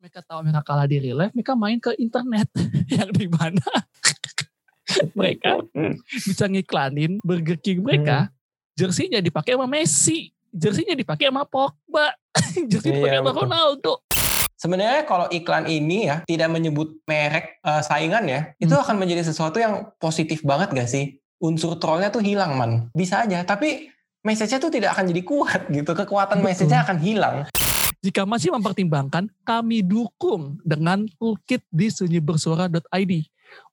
mereka tahu mereka kalah di real life, mereka main ke internet yang di mana mereka bisa ngiklanin Burger King mereka, jersinya dipakai sama Messi, jersinya dipakai sama Pogba, jersi dipakai Iya, sama. Ronaldo. Sebenarnya kalau iklan ini ya tidak menyebut merek eh, saingan ya, itu Hmm. akan menjadi sesuatu yang positif banget gak sih? Unsur trollnya tuh hilang man, bisa aja. Tapi message-nya tuh tidak akan jadi kuat gitu. Kekuatan message-nya akan hilang. Jika masih mempertimbangkan, kami dukung dengan toolkit di sunyibersuara.id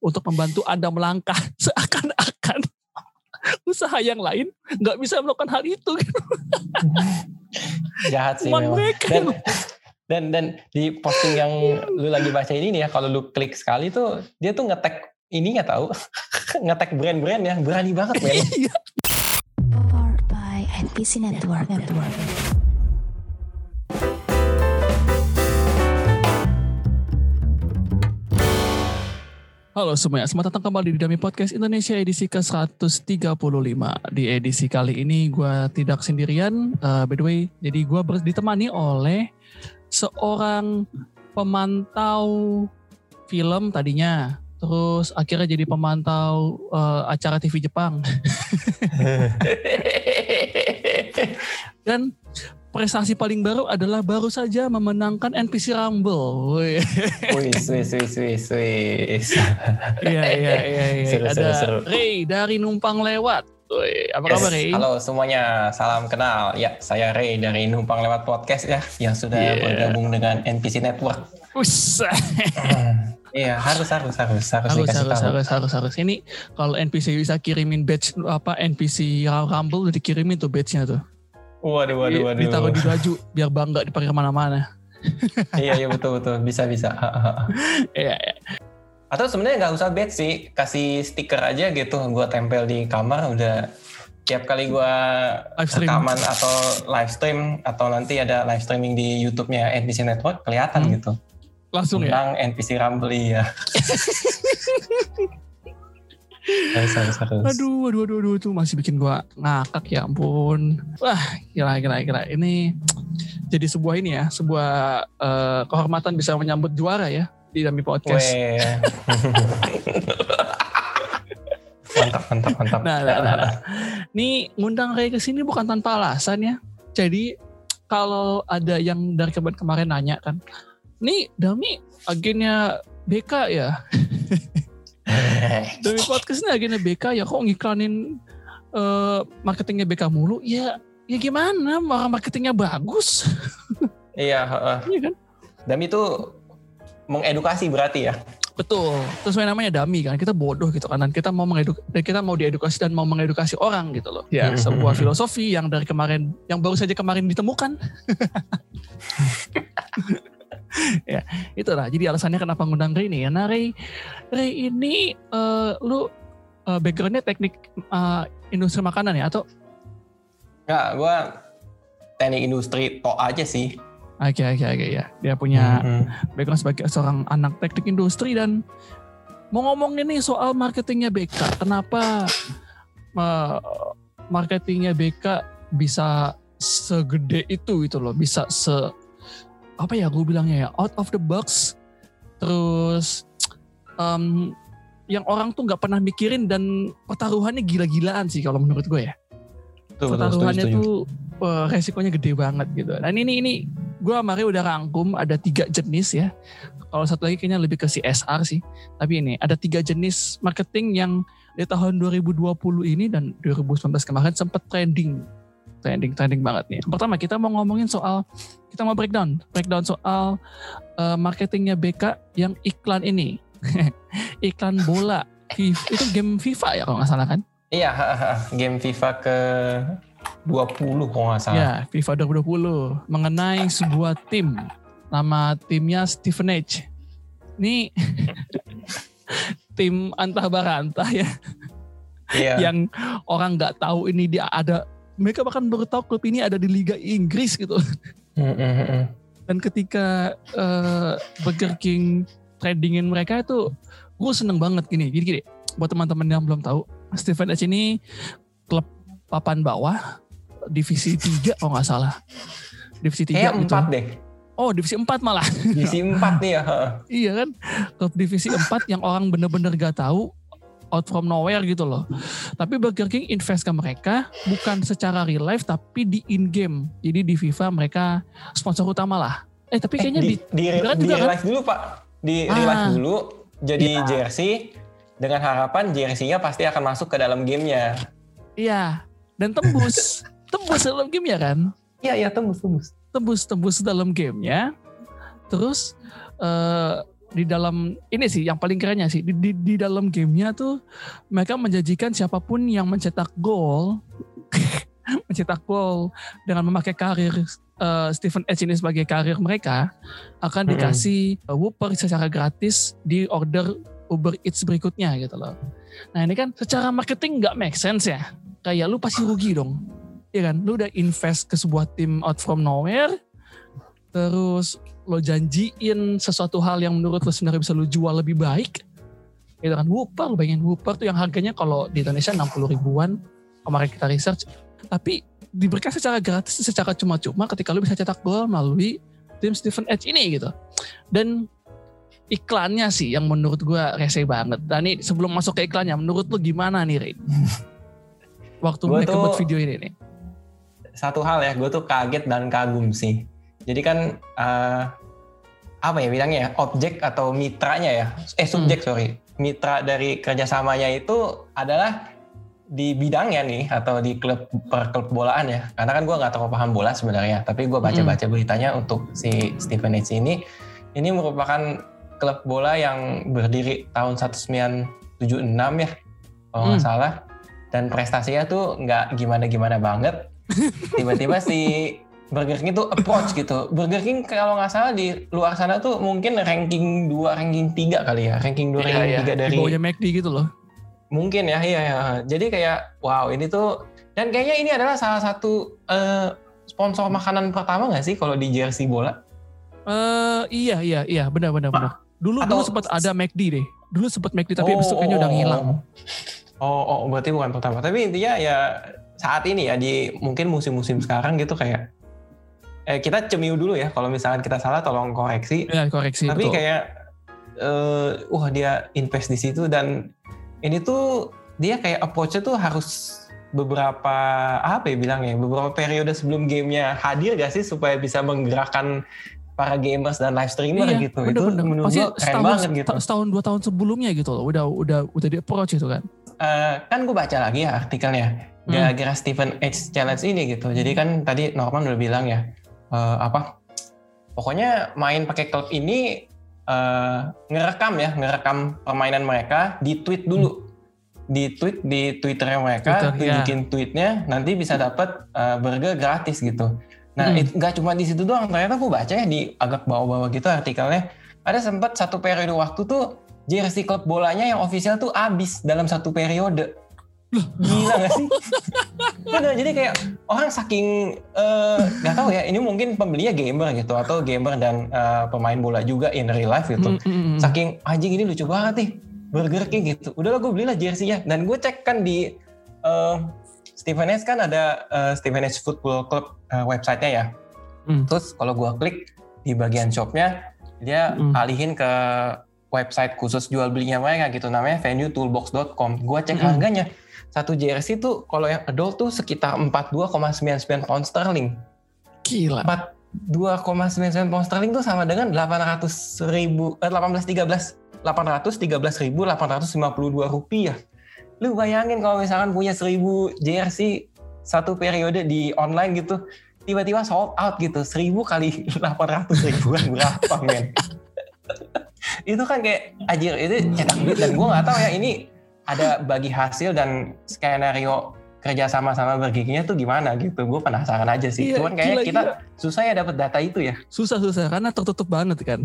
untuk membantu Anda melangkah seakan-akan usaha yang lain nggak bisa melakukan hal itu. Jahat sih Cuman memang. mereka Dan, dan dan di posting yang lu lagi baca ini nih ya, kalau lu klik sekali tuh dia tuh ngetek ininya tahu, ngetek brand-brand ya, berani banget men. Iya. Powered by NPC Network. Network. Halo semuanya, selamat datang kembali di Dami Podcast Indonesia edisi ke-135. Di edisi kali ini gue tidak sendirian, eh, by the way, jadi gue ditemani oleh seorang pemantau film tadinya, terus akhirnya jadi pemantau eh, acara TV Jepang. Dan prestasi paling baru adalah baru saja memenangkan NPC Rumble. Wih. Wis, wis, wis, wis, wis. Iya iya iya. iya. Ada seru. Ray dari numpang lewat. Woi, apa Yes, kabar Ray? Halo semuanya, salam kenal. Ya, saya Ray dari Numpang Lewat Podcast ya, yang sudah Yeah. bergabung dengan NPC Network. Usah. Iya, harus, harus, harus, harus, harus harus tahu. harus harus harus. Ini kalau NPC bisa kirimin badge apa NPC Rumble udah dikirimin tuh badge-nya tuh. Waduh, waduh, waduh. Ditaruh di baju biar bangga dipakai ke mana-mana. iya, iya betul, betul, bisa, bisa. Iya iya. Atau sebenarnya nggak usah badge sih, kasih stiker aja gitu, gua tempel di kamar udah tiap kali stream. rekaman atau live stream atau nanti ada live streaming di YouTube-nya NPC Network kelihatan Hmm. gitu. Langsung ya. Tentang NPC Rumble ya. harus. Aduh, aduh, aduh, aduh, itu masih bikin gua ngakak ya ampun. Wah, gila, gila, gila. Ini jadi sebuah ini ya, sebuah eh, kehormatan bisa menyambut juara ya di Dami Podcast. Mantap, mantap, mantap. Nah, nah, nah, nah. Nih ngundang Ray ke sini bukan tanpa alasan ya. Jadi kalau ada yang dari kemarin kemarin nanya kan, nih Dami agennya BK ya. Dami podcast ini agennya BK ya kok ngiklanin eh, marketingnya BK mulu? Ya ya gimana? Orang marketingnya bagus, Iya, heeh. Iya kan? Dan itu mengedukasi berarti ya. Betul. Terus namanya Dami kan, kita bodoh gitu kan. Dan kita mau mengeduk dan kita mau diedukasi dan mau mengedukasi orang gitu loh. Ya, sebuah filosofi yang dari kemarin, yang baru saja kemarin ditemukan. ya, itulah. Jadi alasannya kenapa ngundang Ray ini ya. Nah, Ray, Ray ini eh, lu eh, backgroundnya teknik eh, industri makanan ya atau Enggak, gua teknik industri tok aja sih. Oke oke oke ya. Dia punya Mhm. background sebagai seorang anak teknik industri dan mau ngomongin nih soal marketingnya BK. Kenapa eh, marketingnya BK bisa segede itu gitu loh, bisa se apa ya gue bilangnya ya out of the box. Terus em, yang orang tuh nggak pernah mikirin dan pertaruhannya gila-gilaan sih kalau menurut gue ya Betul, betul, pertaruhannya setuju. tuh eh, resikonya gede banget gitu. Dan ini ini gue kemarin udah rangkum ada tiga jenis ya. Kalau satu lagi kayaknya lebih ke CSR sih. Tapi ini ada tiga jenis marketing yang di tahun 2020 ini dan 2019 kemarin sempat trending. Trending, trending banget nih. Pertama kita mau ngomongin soal, kita mau breakdown. Breakdown soal eh, marketingnya BK yang iklan ini. iklan bola. Itu game FIFA ya kalau nggak salah kan? Iya, game FIFA ke 20 kalau nggak salah. Ya, FIFA 2020 mengenai sebuah tim. Nama timnya Steven Age. Ini tim antah barantah ya, Iya. yang orang nggak tahu ini dia ada. Mereka bahkan baru tahu klub ini ada di Liga Inggris gitu. Dan ketika eh, Burger King tradingin mereka itu, gue seneng banget gini. Gini gini, buat teman-teman yang belum tahu, Steven Age ini klub papan bawah, divisi 3 kalau nggak salah. Divisi 3 Kayak gitu. empat deh. Oh, divisi 4 malah. Divisi 4 nih ya. iya kan? Klub divisi 4 yang orang bener-bener gak tahu out from nowhere gitu loh. Tapi Burger King invest ke mereka bukan secara real life tapi di in game. Jadi di FIFA mereka sponsor utama lah. Eh tapi kayaknya di, di, di, di juga kan? real life dulu Pak. Di real life Ah. dulu jadi Iya. jersey dengan harapan jersey-nya pasti akan masuk ke dalam gamenya. iya dan tembus. tembus dalam game ya kan? Iya iya tembus tembus. tembus tembus dalam gamenya terus eh, di dalam ini sih yang paling kerennya sih di, di, di dalam gamenya tuh mereka menjanjikan siapa pun yang mencetak gol mencetak gol dengan memakai karir eh, Stephen Edge ini sebagai karir mereka akan dikasih eh, Whopper secara gratis di order Uber Eats berikutnya gitu loh. Nah ini kan secara marketing nggak make sense ya. Kayak lu pasti rugi dong. Iya kan? Lu udah invest ke sebuah tim out from nowhere. Terus lo janjiin sesuatu hal yang menurut lo sebenarnya bisa lo jual lebih baik. Gitu kan. Whopper, lo bayangin Whopper tuh yang harganya kalau di Indonesia 60 ribuan. Kemarin kita research. Tapi diberikan secara gratis, secara cuma-cuma ketika lo bisa cetak gol melalui tim Stephen Edge ini gitu. Dan iklannya sih yang menurut gua rese banget. Dan nih sebelum masuk ke iklannya, menurut lo gimana nih Rin? Waktu mereka tuh- buat video ini nih. Satu hal ya, gue tuh kaget dan kagum sih. Jadi kan eh, apa ya bilangnya ya, objek atau mitranya ya, eh subjek sorry, mitra dari kerjasamanya itu adalah di bidangnya nih atau di klub per klub bolaan ya. Karena kan gue nggak terlalu paham bola sebenarnya, tapi gue baca-baca beritanya untuk si Stephen H ini, ini merupakan klub bola yang berdiri tahun 1976 ya, kalau nggak Hmm. salah. Dan prestasinya tuh nggak gimana-gimana banget. Tiba-tiba si Burger King itu approach gitu. Burger King kalau nggak salah di luar sana tuh mungkin ranking 2, ranking 3 kali ya. Ranking 2, Iya, ranking iya. 3 dari Di bawahnya McD gitu loh. Mungkin ya, iya ya. Jadi kayak wow ini tuh dan kayaknya ini adalah salah satu eh, sponsor makanan pertama nggak sih kalau di jersey bola? Eh iya iya iya benar benar benar. Dulu Atau- dulu sempat ada McD deh. Dulu sempat McD tapi habis itu Oh, udah oh, ngilang. Oh, oh, berarti bukan pertama. Tapi intinya ya saat ini ya di mungkin musim-musim sekarang gitu kayak eh, kita cemiu dulu ya. Kalau misalkan kita salah tolong koreksi. Ya koreksi Tapi betul. kayak eh, wah dia invest di situ dan ini tuh dia kayak approach-nya tuh harus beberapa apa ya bilangnya beberapa periode sebelum gamenya hadir gak sih supaya bisa menggerakkan para gamers dan live streamer Iya, gitu bener, itu bener. menurut Pasti keren setahun, banget gitu seta- setahun dua tahun sebelumnya gitu loh. Udah udah udah di approach itu kan. Eh, kan gue baca lagi ya artikelnya Hmm. gara-gara Stephen H challenge ini gitu jadi kan tadi Norman udah bilang ya eh, apa? Pokoknya main pakai klub ini eh, ngerekam ya ngerekam permainan mereka di tweet dulu. Di tweet di twitternya mereka Twitter, ya. tunjukin tweetnya nanti bisa dapat eh, burger gratis gitu. Nah Hmm. itu nggak cuma di situ doang ternyata gue baca ya di agak bawah-bawah gitu artikelnya. Ada sempat satu periode waktu tuh jersey klub bolanya yang official tuh abis dalam satu periode gila gak sih? Bener, jadi kayak orang saking eh, nggak tahu ya ini mungkin pembelinya gamer gitu atau gamer dan eh, pemain bola juga in real life gitu. Mm, mm, mm. Saking anjing ini lucu banget nih Burger King gitu. Udahlah gue belilah jersey-nya dan gue cek kan di eh, Stephen H kan ada eh, Stephen H Football Club eh, website-nya ya. Hmm. Terus kalau gue klik di bagian shopnya dia Hmm. alihin ke website khusus jual belinya mereka gitu namanya venuetoolbox.com. Gue cek Mm-mm. harganya satu jersey tuh kalau yang adult tuh sekitar 42,99 pound sterling. Gila. 42,99 pound sterling tuh sama dengan 800 ribu, eh, 18 13 813 ribu 852 rupiah. Lu bayangin kalau misalkan punya 1000 jersey satu periode di online gitu, tiba-tiba sold out gitu, 1000 kali 800 ribuan berapa men? itu kan kayak anjir itu cetak duit dan gue nggak tahu ya ini ada bagi hasil dan skenario kerja sama-sama bergiginya tuh gimana gitu gue penasaran aja sih Iya, cuman kayaknya gila, kita gila. susah ya dapat data itu ya Susah-susah karena tertutup banget kan.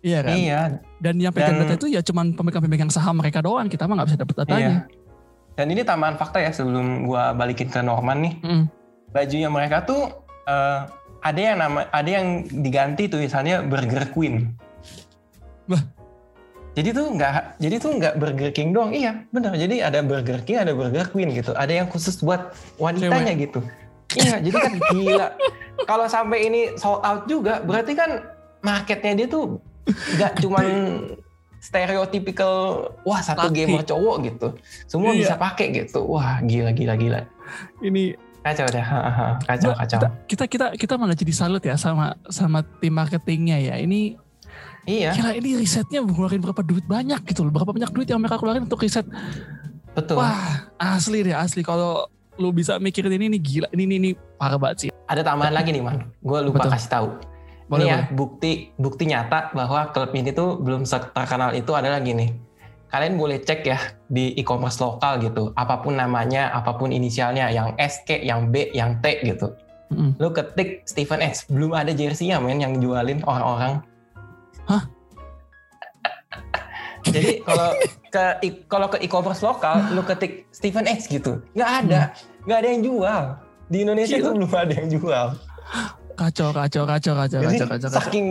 Iya kan? iya Dan yang pegang data itu ya cuman pemegang-pemegang saham mereka doang. Kita mah nggak bisa dapat datanya. iya dan ini tambahan fakta ya sebelum gue balikin ke Norman nih Mm. bajunya mereka tuh eh, ada yang nama ada yang diganti tulisannya Burger Queen Wah. Jadi tuh nggak jadi tuh nggak Burger King doang iya benar jadi ada Burger King ada Burger Queen gitu ada yang khusus buat wanitanya gitu iya jadi kan gila kalau sampai ini sold out juga, berarti kan marketnya dia tuh nggak cuman stereotypical wah satu Laki. gamer cowok gitu. Semua Iya. bisa pakai gitu. Wah, gila gila gila. Ini Kacau haha. Kacau kacau. kita, kita kita kita malah jadi salut ya sama sama tim marketingnya ya. Ini Iya, kira ini risetnya ngeluarin berapa duit banyak gitu loh. Berapa banyak duit yang mereka keluarin untuk riset. betul. Wah, asli deh asli. Kalau lu bisa mikirin ini, ini gila. Ini, ini, ini parah banget sih. Ada tambahan lagi nih, Man. Gue lupa Betul. kasih tahu. Boleh, ini ya, boleh. bukti bukti nyata bahwa klub ini tuh belum terkenal itu adalah gini. Kalian boleh cek ya di e-commerce lokal gitu, apa pun namanya, apa pun inisialnya, yang S, K, yang B, yang T gitu. Mm-mm. Lu ketik Stephen X, belum ada jersey-nya men yang jualin orang-orang. Hah? Jadi kalau ke kalau ke e-commerce lokal, lu ketik Stephen X gitu, nggak ada, nggak ada yang jual. Di Indonesia itu belum ada yang jual. Kacau, kacau, kacau, kacau, Jadi kacau, kacau, kacau. saking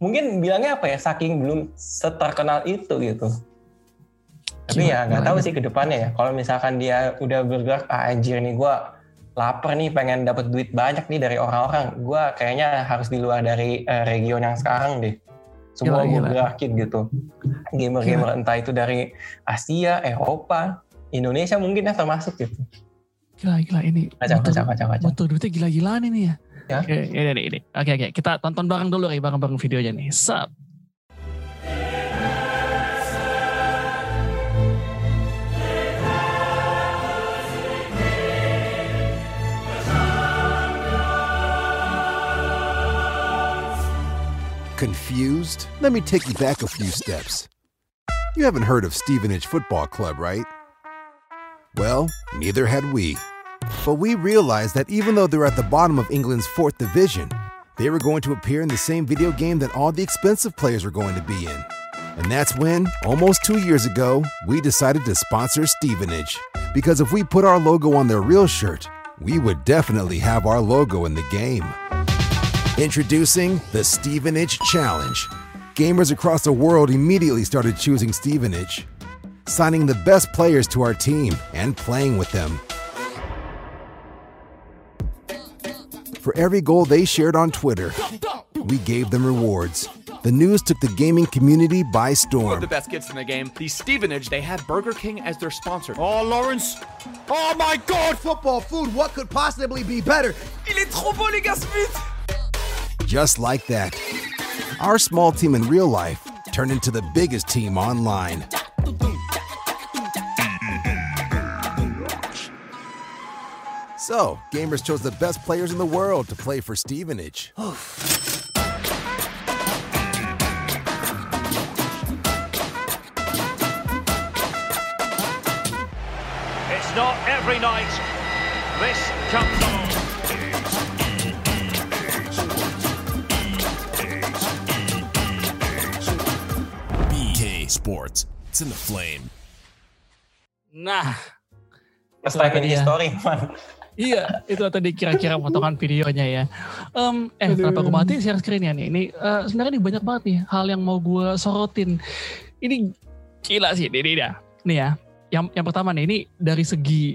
mungkin bilangnya apa ya saking belum seterkenal itu gitu. Tapi Gila, ya nggak tahu sih ke depannya ya. Kalau misalkan dia udah bergerak ah, anjir nih gua lapar nih pengen dapat duit banyak nih dari orang-orang. Gua kayaknya harus di luar dari eh, region yang sekarang deh. Semua gue gitu. Gamer-gamer entah itu dari Asia, Eropa, Indonesia mungkin ya termasuk gitu. Gila, gila ini. Kacau, motor- kacau, kacau, kacau. Motor duitnya gila-gilaan ini ya. Ya. Oke, ini, ini, ini. Oke, oke. Kita tonton bareng dulu ya, bareng-bareng videonya nih. Sup. Confused? Let me take you back a few steps. You haven't heard of Stevenage Football Club, right? Well, neither had we. But we realized that even though they're at the bottom of England's fourth division, they were going to appear in the same video game that all the expensive players were going to be in. And that's when, almost two years ago, we decided to sponsor Stevenage. Because if we put our logo on their real shirt, we would definitely have our logo in the game. Introducing the Stevenage Challenge. Gamers across the world immediately started choosing Stevenage, signing the best players to our team and playing with them. For every goal they shared on Twitter, we gave them rewards. The news took the gaming community by Two of storm. the best gifts in the game. The Stevenage, they have Burger King as their sponsor. Oh, Lawrence. Oh, my God. Football food, what could possibly be better? Il est trop beau, les gars, Smith! Just like that. Our small team in real life turned into the biggest team online. So, gamers chose the best players in the world to play for Stevenage. It's not every night this comes along. Sports. It's in the flame. Nah, in Iya. history, man. iya itu tadi kira-kira potongan videonya ya. Em, eh, kenapa gue matiin share screen-nya nih? Ini eh, sebenarnya ini banyak banget nih hal yang mau gue sorotin. Ini gila sih, ini dah. Nih ya, yang yang pertama nih, ini dari segi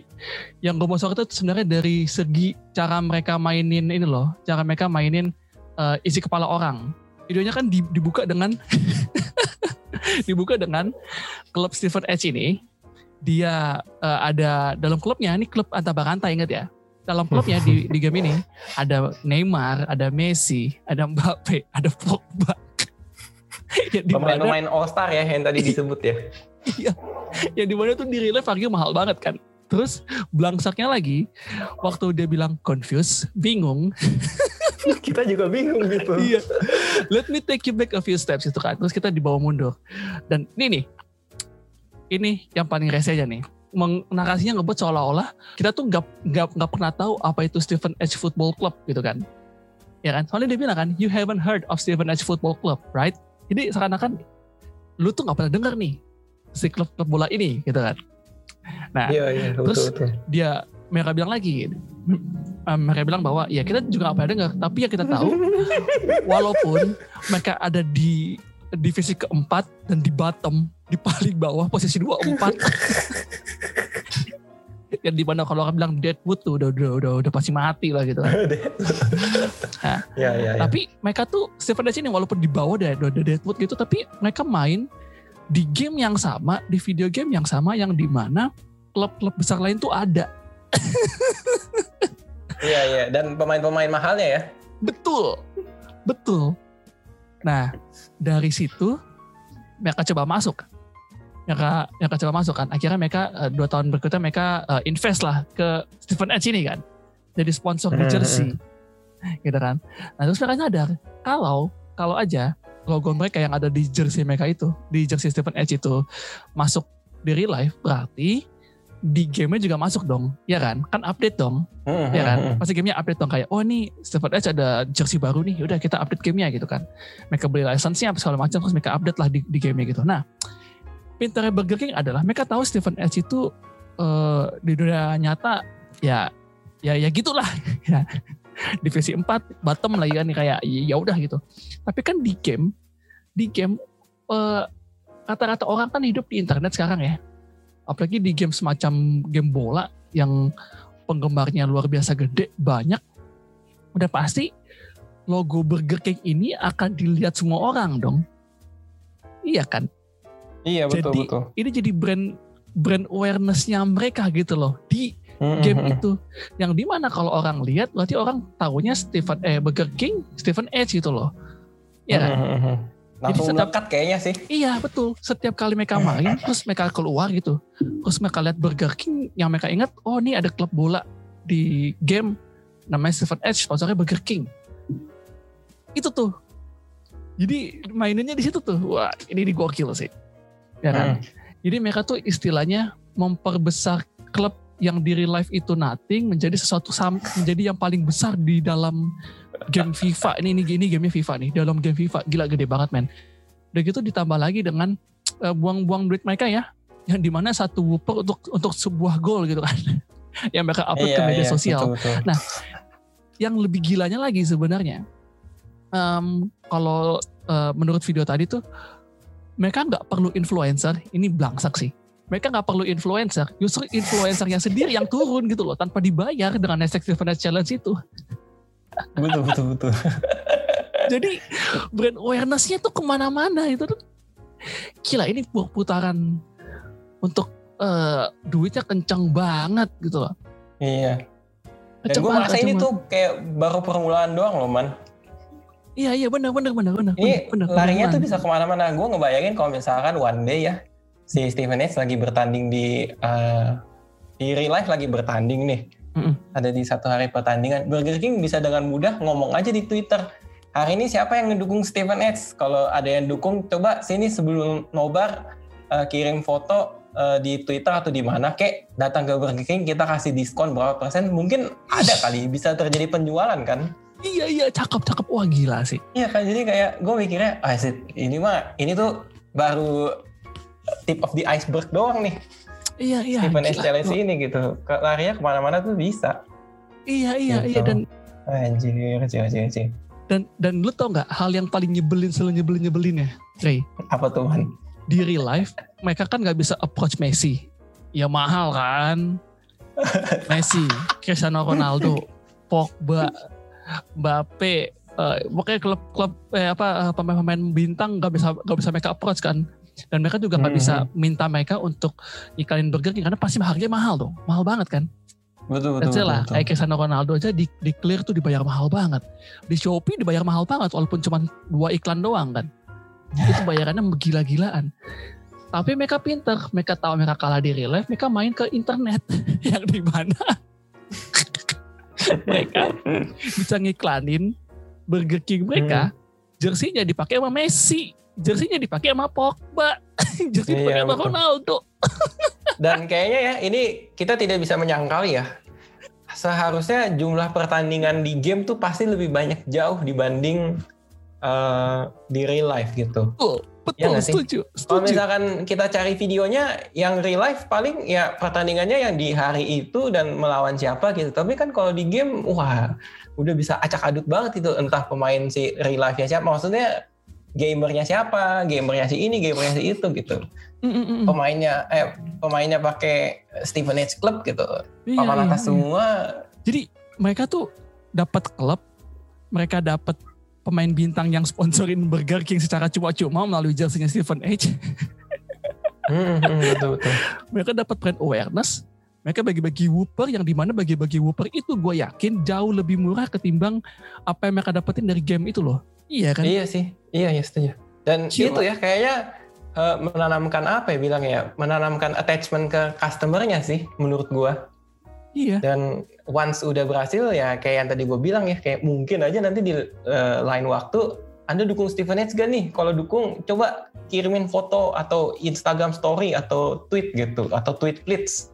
yang gue mau sorot itu sebenarnya dari segi cara mereka mainin ini loh, cara mereka mainin eh, isi kepala orang. Videonya kan di- dibuka dengan dibuka dengan klub Stephen Edge ini. Dia eh, ada dalam klubnya, ini klub Anta Baranta ingat ya. Dalam klubnya di, di game ini ada Neymar, ada Messi, ada Mbappe, ada Pogba. yang Pemain-pemain All Star ya yang tadi disebut ya. yang di mana tuh di relief harganya mahal banget kan. Terus blangsaknya lagi waktu dia bilang confused, bingung. Kita juga bingung gitu. Iya. Let me take you back a few steps itu kan. Terus kita dibawa mundur. Dan ini nih, ini yang paling rese aja nih. Meng- narasinya ngebuat seolah-olah kita tuh nggak nggak nggak pernah tahu apa itu Stephen Edge Football Club gitu kan. Ya kan? Soalnya dia bilang kan, you haven't heard of Stephen Edge Football Club, right? Jadi seakan-akan lu tuh nggak pernah dengar nih si klub-klub bola ini gitu kan. Nah, Iya, iya, Terus- betul, betul. dia mereka bilang lagi eh, mereka bilang bahwa ya kita juga pernah dengar tapi yang kita tahu walaupun mereka ada di divisi keempat dan di bottom di paling bawah posisi dua empat yang di mana kalau orang bilang Deadwood tuh udah udah udah, udah pasti mati lah gitu. Nah, Iya, iya, iya. Tapi mereka tuh Stephen Edge ini walaupun di bawah dari dari Deadwood gitu, tapi mereka main di game yang sama, di video game yang sama, yang di mana klub-klub besar lain tuh ada. Iya, iya. Dan pemain-pemain mahalnya ya. Betul, betul. Nah dari situ mereka coba masuk. Mereka, mereka coba masuk kan. Akhirnya mereka eh, dua tahun berikutnya mereka eh, invest lah ke Stephen Edge ini kan. Jadi sponsor di Hmm, jersey. Gitu kan. Nah terus mereka sadar kalau kalau aja logo mereka yang ada di jersey mereka itu, di jersey Stephen Edge itu masuk di real life, berarti di game-nya juga masuk dong. Ya kan? Kan update dong. Hmm, Ya kan? hmm, hmm. Pasti gamenya update dong kayak, oh nih Stephen Edge ada jersey baru nih, udah kita update gamenya gitu kan. Mereka beli license-nya apa segala macam, terus mereka update lah di, di gamenya gitu. Nah, pintarnya Burger King adalah mereka tahu Stephen Edge itu eh, di dunia nyata ya ya ya gitulah ya. divisi 4 bottom lah ya kan kayak ya udah gitu. Tapi kan di game di game eh, rata-rata orang kan hidup di internet sekarang ya. Apalagi di game semacam game bola yang penggemarnya luar biasa gede, banyak. Udah pasti logo Burger King ini akan dilihat semua orang dong. Iya kan? Iya, betul, jadi betul. ini jadi brand brand awareness-nya mereka gitu loh di Hmm, game hmm, hmm. itu. Yang di mana kalau orang lihat berarti orang tahunya Stephen eh Burger King, Stephen Edge gitu loh. Iya kan? Langsung setiap- melekat kayaknya sih. Iya betul. Setiap kali mereka main, terus mereka keluar gitu, terus mereka lihat Burger King, yang mereka ingat, oh ini ada klub bola di game namanya Stephen Edge, sponsornya Burger King. Itu tuh. Jadi mainannya di situ tuh. Wah ini di gokil sih. Ya kan? Hmm. Jadi mereka tuh istilahnya memperbesar klub yang di real life itu nothing menjadi sesuatu menjadi yang paling besar di dalam game FIFA. Ini ini ini gamenya FIFA nih. Dalam game FIFA gila gede banget men. Udah gitu ditambah lagi dengan eh, buang-buang duit mereka ya. Yang di mana satu wooper untuk untuk sebuah gol gitu kan. yang mereka upload ke Iya, media iya, sosial. betul, betul. Nah, yang lebih gilanya lagi sebenarnya, em, kalau eh, menurut video tadi tuh, mereka nggak perlu influencer. Ini belangsak sih. Mereka nggak perlu influencer. Justru influencernya sendiri yang turun gitu loh, tanpa dibayar dengan hashtag Edge Challenge itu. betul, betul, betul. Jadi brand awareness-nya tuh ke mana-mana itu tuh. Gila ini putaran untuk eh, duitnya kencang banget gitu loh. Iya. Dan gue merasa ini tuh kayak baru permulaan doang loh, Man. Iya iya benar benar benar benar. Ini benar, larinya benar. tuh bisa ke mana-mana. Gue ngebayangin kalau misalkan one day ya, si Stephen Edge lagi bertanding di eh, di real life lagi bertanding nih. Mm-mm. Ada di satu hari pertandingan. Burger King bisa dengan mudah ngomong aja di Twitter. Hari ini siapa yang ngedukung Stephen Edge? Kalau ada yang dukung, coba sini sebelum nobar eh, kirim foto eh, di Twitter atau di mana kek datang ke Burger King kita kasih diskon berapa persen mungkin ada kali bisa terjadi penjualan kan Iya iya cakep cakep wah gila sih. Iya kan jadi kayak gue mikirnya ah ini mah ini tuh baru tip of the iceberg doang nih Iya iya. Stephen. Challenge ini gitu larinya ke mana-mana tuh bisa Iya iya Gitu. iya dan anjir anjir anjir, anjir. dan dan lu tau nggak hal yang paling nyebelin selalu nyebelin nyebelinnya, Ray? apa tuh man Di real life mereka kan nggak bisa approach Messi. Ya mahal kan. Messi, Cristiano Ronaldo, Pogba, Mbappe, eh, pokoknya klub-klub eh, apa eh, pemain-pemain bintang nggak bisa nggak bisa mereka approach kan. Dan mereka juga nggak bisa minta mereka untuk iklanin Burger King karena pasti harganya mahal dong, mahal banget kan. betul betul, lah, betul. kayak Cristiano Ronaldo aja di, di clear tuh dibayar mahal banget. Di Shopee dibayar mahal banget walaupun cuma dua iklan doang kan. Itu bayarannya gila-gilaan. Tapi mereka pinter, mereka tahu mereka kalah di real life, mereka main ke internet yang di mana mereka bisa ngiklanin Burger King mereka, jersinya dipakai sama Messi, jersinya dipakai sama Pogba, dipakai Iya, sama betul. Ronaldo. dan kayaknya ya ini kita tidak bisa menyangkal ya seharusnya jumlah pertandingan di game tuh pasti lebih banyak jauh dibanding eh, di real life gitu Betul, betul, Iya nggak sih? setuju, Kalau setuju. misalkan kita cari videonya yang real life paling ya pertandingannya yang di hari itu dan melawan siapa gitu. Tapi kan kalau di game wah udah bisa acak adut banget itu entah pemain si real life-nya siapa. Maksudnya gamernya siapa, gamernya si ini, gamernya si itu gitu. Mm, mm, mm. Pemainnya eh pemainnya pakai Stephen Edge Club gitu. Iya, Papan iya, atas iya. semua. Jadi mereka tuh dapat klub mereka dapat pemain bintang yang sponsorin Burger King secara cuma-cuma melalui jersey-nya Stephen H. Hmm, hmm, betul betul. mereka dapat brand awareness. Mereka bagi-bagi Whopper yang di mana bagi-bagi Whopper itu gue yakin jauh lebih murah ketimbang apa yang mereka dapetin dari game itu loh. Iya kan? Iya sih, iya iya setuju. Dan Gila. itu ya kayaknya eh, menanamkan apa ya bilang ya, menanamkan attachment ke customernya sih menurut gua. Iya. Dan once udah berhasil ya kayak yang tadi gue bilang ya kayak mungkin aja nanti di eh, lain waktu anda dukung Steven Edge gak nih? Kalau dukung coba kirimin foto atau Instagram story atau tweet gitu atau tweet please.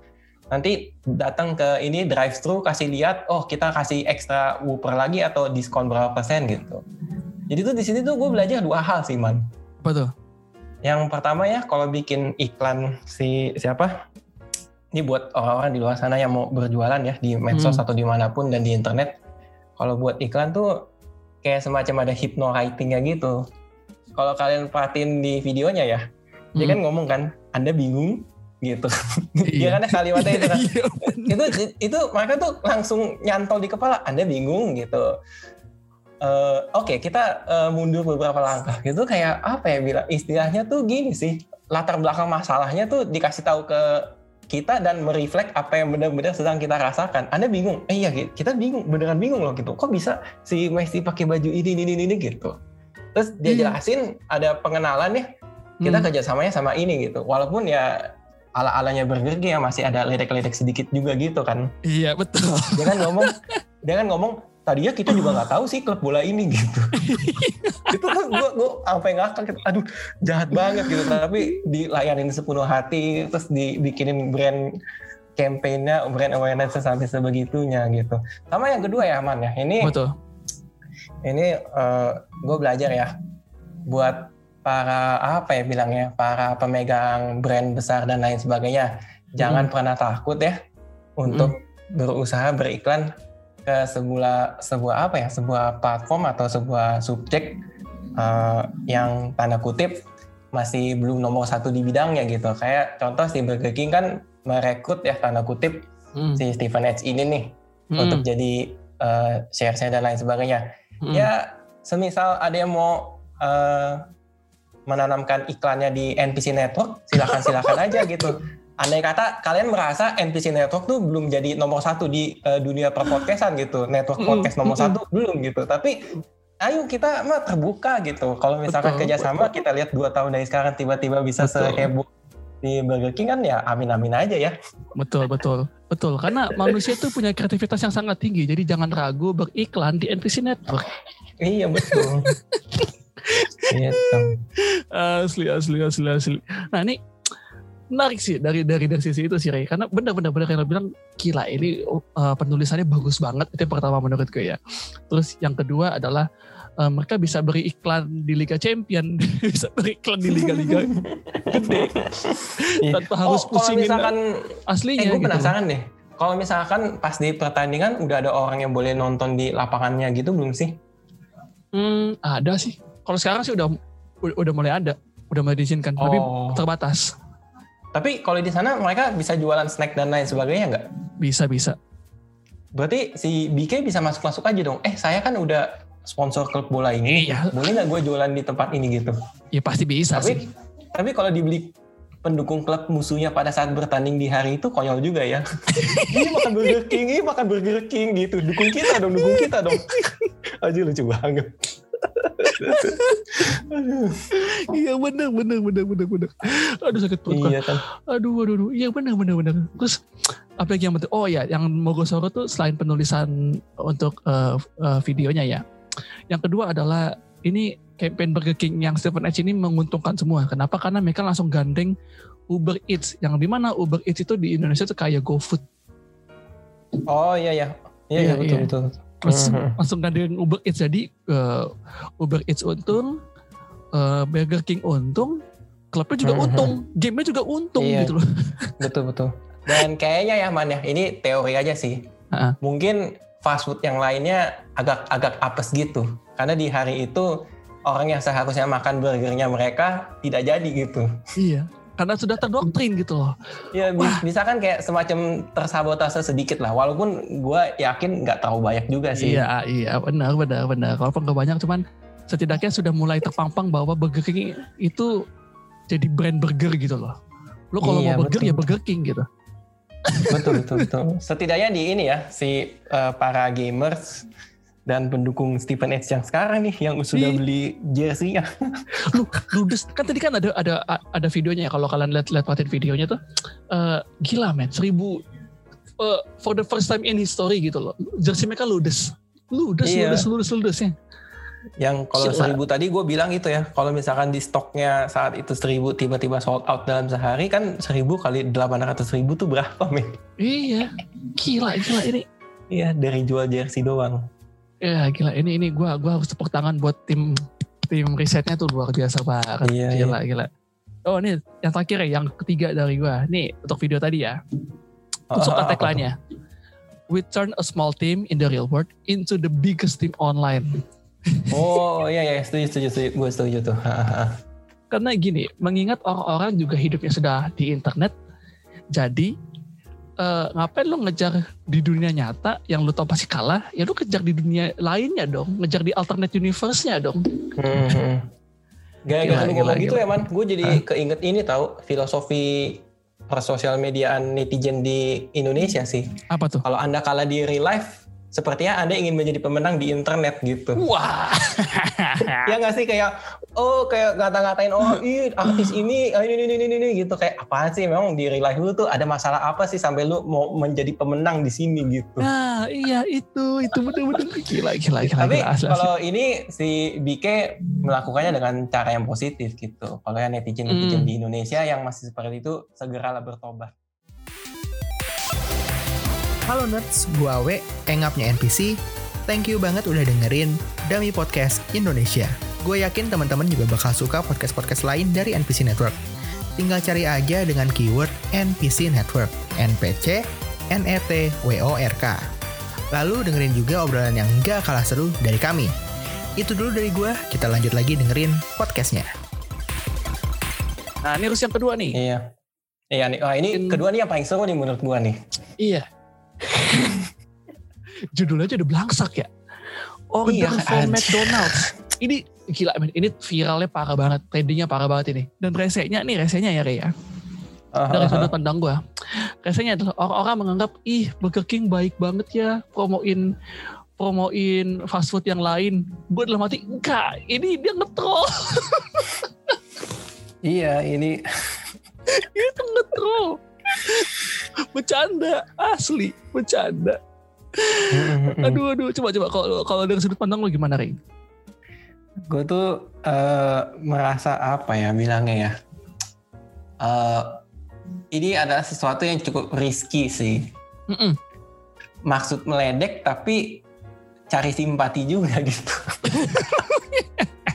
Nanti datang ke ini drive thru kasih lihat oh kita kasih ekstra Whopper lagi atau diskon berapa persen gitu. Jadi tuh di sini tuh gue belajar dua hal sih man. Apa tuh? Yang pertama ya kalau bikin iklan si siapa? Ini buat orang-orang di luar sana yang mau berjualan ya di medsos Hmm. atau di mana pun dan di internet. Kalau buat iklan tuh kayak semacam ada hypno writing-nya gitu. Kalau kalian perhatiin di videonya ya, dia Hmm. kan ngomong kan, Anda bingung gitu. Iya. kan kalimatnya itu kan. Itu itu mereka tuh langsung nyantol di kepala anda bingung gitu Eh, oke kita eh, mundur beberapa langkah gitu kayak apa ya bilang istilahnya tuh gini sih latar belakang masalahnya tuh dikasih tahu ke kita dan mereflek apa yang benar-benar sedang kita rasakan. Anda bingung? Eh iya kita bingung, beneran bingung loh gitu. Kok bisa si Messi pakai baju ini ini ini, ini gitu. Terus dia Iya. jelasin ada pengenalan ya. Kita Hmm. kerjasamanya sama ini gitu. Walaupun ya ala-alanya Burger King ya masih ada ledek-ledek sedikit juga gitu kan. Iya betul. Dia kan ngomong, dia kan ngomong tadinya kita juga nggak tahu sih klub bola ini gitu. itu kan gue gue sampai ngakak gitu. aduh jahat banget gitu tapi dilayanin sepenuh hati terus dibikinin brand campaignnya brand awareness sampai sebegitunya gitu sama yang kedua ya aman ya ini Betul. ini gue belajar ya buat para apa ya bilangnya para pemegang brand besar dan lain sebagainya jangan pernah takut ya untuk berusaha beriklan ke sebuah sebuah apa ya sebuah platform atau sebuah subjek eh, yang tanda kutip masih belum nomor satu di bidangnya gitu kayak contoh si Burger King kan merekrut ya tanda kutip Hmm. si Stephen Edge ini nih Hmm. untuk jadi eh, share-share dan lain sebagainya Hmm. ya semisal ada yang mau eh, menanamkan iklannya di NPC Network silakan silakan aja gitu. Andai kata kalian merasa NPC Network tuh belum jadi nomor satu di eh, dunia perpodcastan gitu. Network podcast nomor satu belum gitu. Tapi ayo kita mah terbuka gitu. Kalau misalkan Betul, kerjasama kita lihat dua tahun dari sekarang tiba-tiba bisa Betul. seheboh di Burger King kan ya amin amin aja ya. Betul, betul, betul. Karena manusia itu punya kreativitas yang sangat tinggi. Jadi jangan ragu beriklan di NPC Network. iya betul Asli, asli, asli, asli. Nah ini menarik sih dari dari dari sisi itu sih Ray. Karena benar-benar benar yang bilang gila ini uh, penulisannya bagus banget. Itu yang pertama menurut gue ya. Terus yang kedua adalah uh, mereka bisa beri iklan di Liga Champion, bisa beri iklan di liga-liga gede tanpa harus oh, kalau pusingin misalkan aslinya. Eh, gue gitu. penasaran deh. Kalau misalkan pas di pertandingan udah ada orang yang boleh nonton di lapangannya gitu belum sih? Hmm, ada sih. Kalau sekarang sih udah udah mulai ada, udah mulai diizinkan, tapi Oh. terbatas. Tapi kalau di sana mereka bisa jualan snack dan lain sebagainya nggak? Bisa bisa. Berarti si BK bisa masuk-masuk aja dong. Eh saya kan udah sponsor klub bola ini. Iya. Boleh nggak gue jualan di tempat ini gitu? Ya pasti bisa sih. Tapi tapi kalau dibeli pendukung klub musuhnya pada saat bertanding di hari itu konyol juga ya. ini makan Burger King, ini makan Burger King gitu. Dukung kita dong, dukung kita dong. Aja lucu banget. Iya benar benar benar benar benar. Aduh sakit perut iya kan. Aduh aduh aduh. Iya benar benar benar. Terus apa lagi yang penting? Oh ya, yang Mogosoro tuh selain penulisan untuk eh, eh, videonya ya. Yang kedua adalah ini campaign Burger King yang Stephen H ini menguntungkan semua. Kenapa? Karena mereka langsung gandeng Uber Eats yang di mana Uber Eats itu di Indonesia tuh kayak GoFood. Oh iya ya. Iya, Iya, iya betul iya. betul. Terus Mhm. langsung gandeng Uber Eats jadi eh, Uber Eats untung, eh, Burger King untung, klubnya juga Mhm. untung, gamenya juga untung Iya. gitu loh. Betul betul. Dan kayaknya ya Man ya, ini teori aja sih. Ha-ha. Mungkin fast food yang lainnya agak agak apes gitu. Karena di hari itu orang yang seharusnya makan burgernya mereka tidak jadi gitu. Iya. Karena sudah terdoktrin gitu loh. Ya bi- bisa kan kayak semacam tersabotase sedikit lah. Walaupun gue yakin nggak terlalu banyak juga sih. Iya, iya, benar, benar, benar. Walaupun gak banyak, cuman setidaknya sudah mulai terpampang bahwa Burger King itu jadi brand burger gitu loh. Lu kalau Iya, mau burger betul. ya Burger King gitu. betul betul betul. Setidaknya di ini ya si eh, para gamers dan pendukung Stephen H yang sekarang nih yang sudah beli jersey-nya. Lu ludes kan tadi kan ada ada ada videonya ya kalau kalian lihat lihat perhatiin videonya tuh eh, gila men seribu eh, for the first time in history gitu loh. Jersey mereka ludes. Ludes, Iya. ludes, ludes, ludes ya. Yang kalau seribu tadi gue bilang gitu ya, kalau misalkan di stoknya saat itu seribu tiba-tiba sold out dalam sehari kan seribu kali delapan ratus ribu tuh berapa men? Iya. Gila, gila ini. Iya dari jual jersey doang. Ya gila ini ini gua gua harus tepuk tangan buat tim tim risetnya tuh luar biasa banget. Iya, gila gila. Oh ini yang terakhir ya, yang ketiga dari gua. Nih untuk video tadi ya. Untuk Ah, ah, apa tagline-nya. We turn a small team in the real world into the biggest team online. Oh iya iya setuju setuju, setuju. gue setuju tuh. Karena gini, mengingat orang-orang juga hidupnya sudah di internet, jadi eh, ngapain lu ngejar di dunia nyata yang lu tau pasti kalah, ya lu kejar di dunia lainnya dong, ngejar di alternate universe-nya dong. Hmm. Gara-gara lu ngomong gitu ya man, gue jadi keinget ini tahu filosofi persosial mediaan netizen di Indonesia sih. Apa tuh? Kalau anda kalah di real life, sepertinya anda ingin menjadi pemenang di internet gitu. Wah. ya nggak sih kayak oh kayak ngata-ngatain oh ih artis ini ah, ini ini ini ini gitu kayak apaan sih memang di real life lu tuh ada masalah apa sih sampai lu mau menjadi pemenang di sini gitu. Nah, iya itu, itu betul-betul gila, gila, gila, Tapi gila, asli, asli. kalau ini si Bike melakukannya dengan cara yang positif gitu. Kalau yang netizen-netizen Hmm. di Indonesia yang masih seperti itu segeralah bertobat. Halo nerds, gua Awe, engapnya NPC. Thank you banget udah dengerin Dami Podcast Indonesia. Gue yakin teman-teman juga bakal suka podcast-podcast lain dari NPC Network. Tinggal cari aja dengan keyword NPC Network, NPC, NET, WORK. Lalu dengerin juga obrolan yang gak kalah seru dari kami. Itu dulu dari gue, kita lanjut lagi dengerin podcastnya. Nah, ini harus yang kedua nih. Iya. Iya nih. Wah, ini In- kedua nih yang paling seru nih menurut gua nih. Iya. Judulnya aja udah belangsak ya. Order Iya, anjir. McDonald's. Ini gila men, ini viralnya parah banget, trendingnya parah banget ini. Dan resenya nih, resenya ya Rey ya. Dari sudut pandang gue. Resenya adalah orang-orang menganggap, ih Burger King baik banget ya, promoin promoin fast food yang lain. Gue dalam hati, enggak, ini dia ngetrol. Iya, ini itu ngetrol. Bercanda, asli, bercanda. Aduh, aduh, coba coba kalau kalau dari sudut pandang lu gimana, Rey? gue tuh eh, merasa apa ya bilangnya ya. Eh, ini adalah sesuatu yang cukup risky sih. Mm-mm. Maksud meledek tapi cari simpati juga gitu.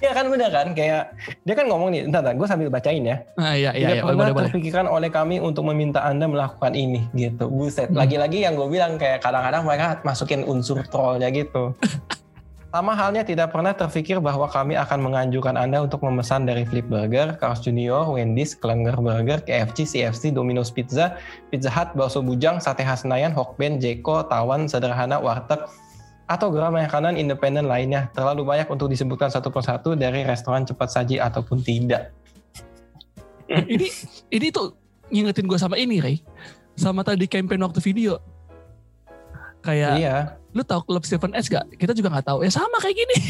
Iya kan bener kan kayak dia kan ngomong nih, entar, gue sambil bacain ya. Ah, iya, iya, Tidak iya, pernah boleh, boleh. terpikirkan oleh kami untuk meminta Anda melakukan ini gitu. Buset. Hmm. Lagi-lagi yang gue bilang kayak kadang-kadang mereka masukin unsur trollnya gitu. Sama halnya tidak pernah terpikir bahwa kami akan menganjurkan Anda untuk memesan dari Flip Burger, Carl's Junior, Wendy's, Klenger Burger, KFC, CFC, Domino's Pizza, Pizza Hut, Bakso Bujang, Sate khas Senayan, Hokben, Jeko, Tawan, Sederhana, Warteg, atau gerai makanan independen lainnya. Terlalu banyak untuk disebutkan satu persatu dari restoran cepat saji ataupun tidak. ini ini tuh ngingetin gue sama ini, Rey. Sama tadi campaign waktu video. Kayak, Iya. lu tahu klub Stephen S gak? Kita juga nggak tahu. Ya sama kayak gini.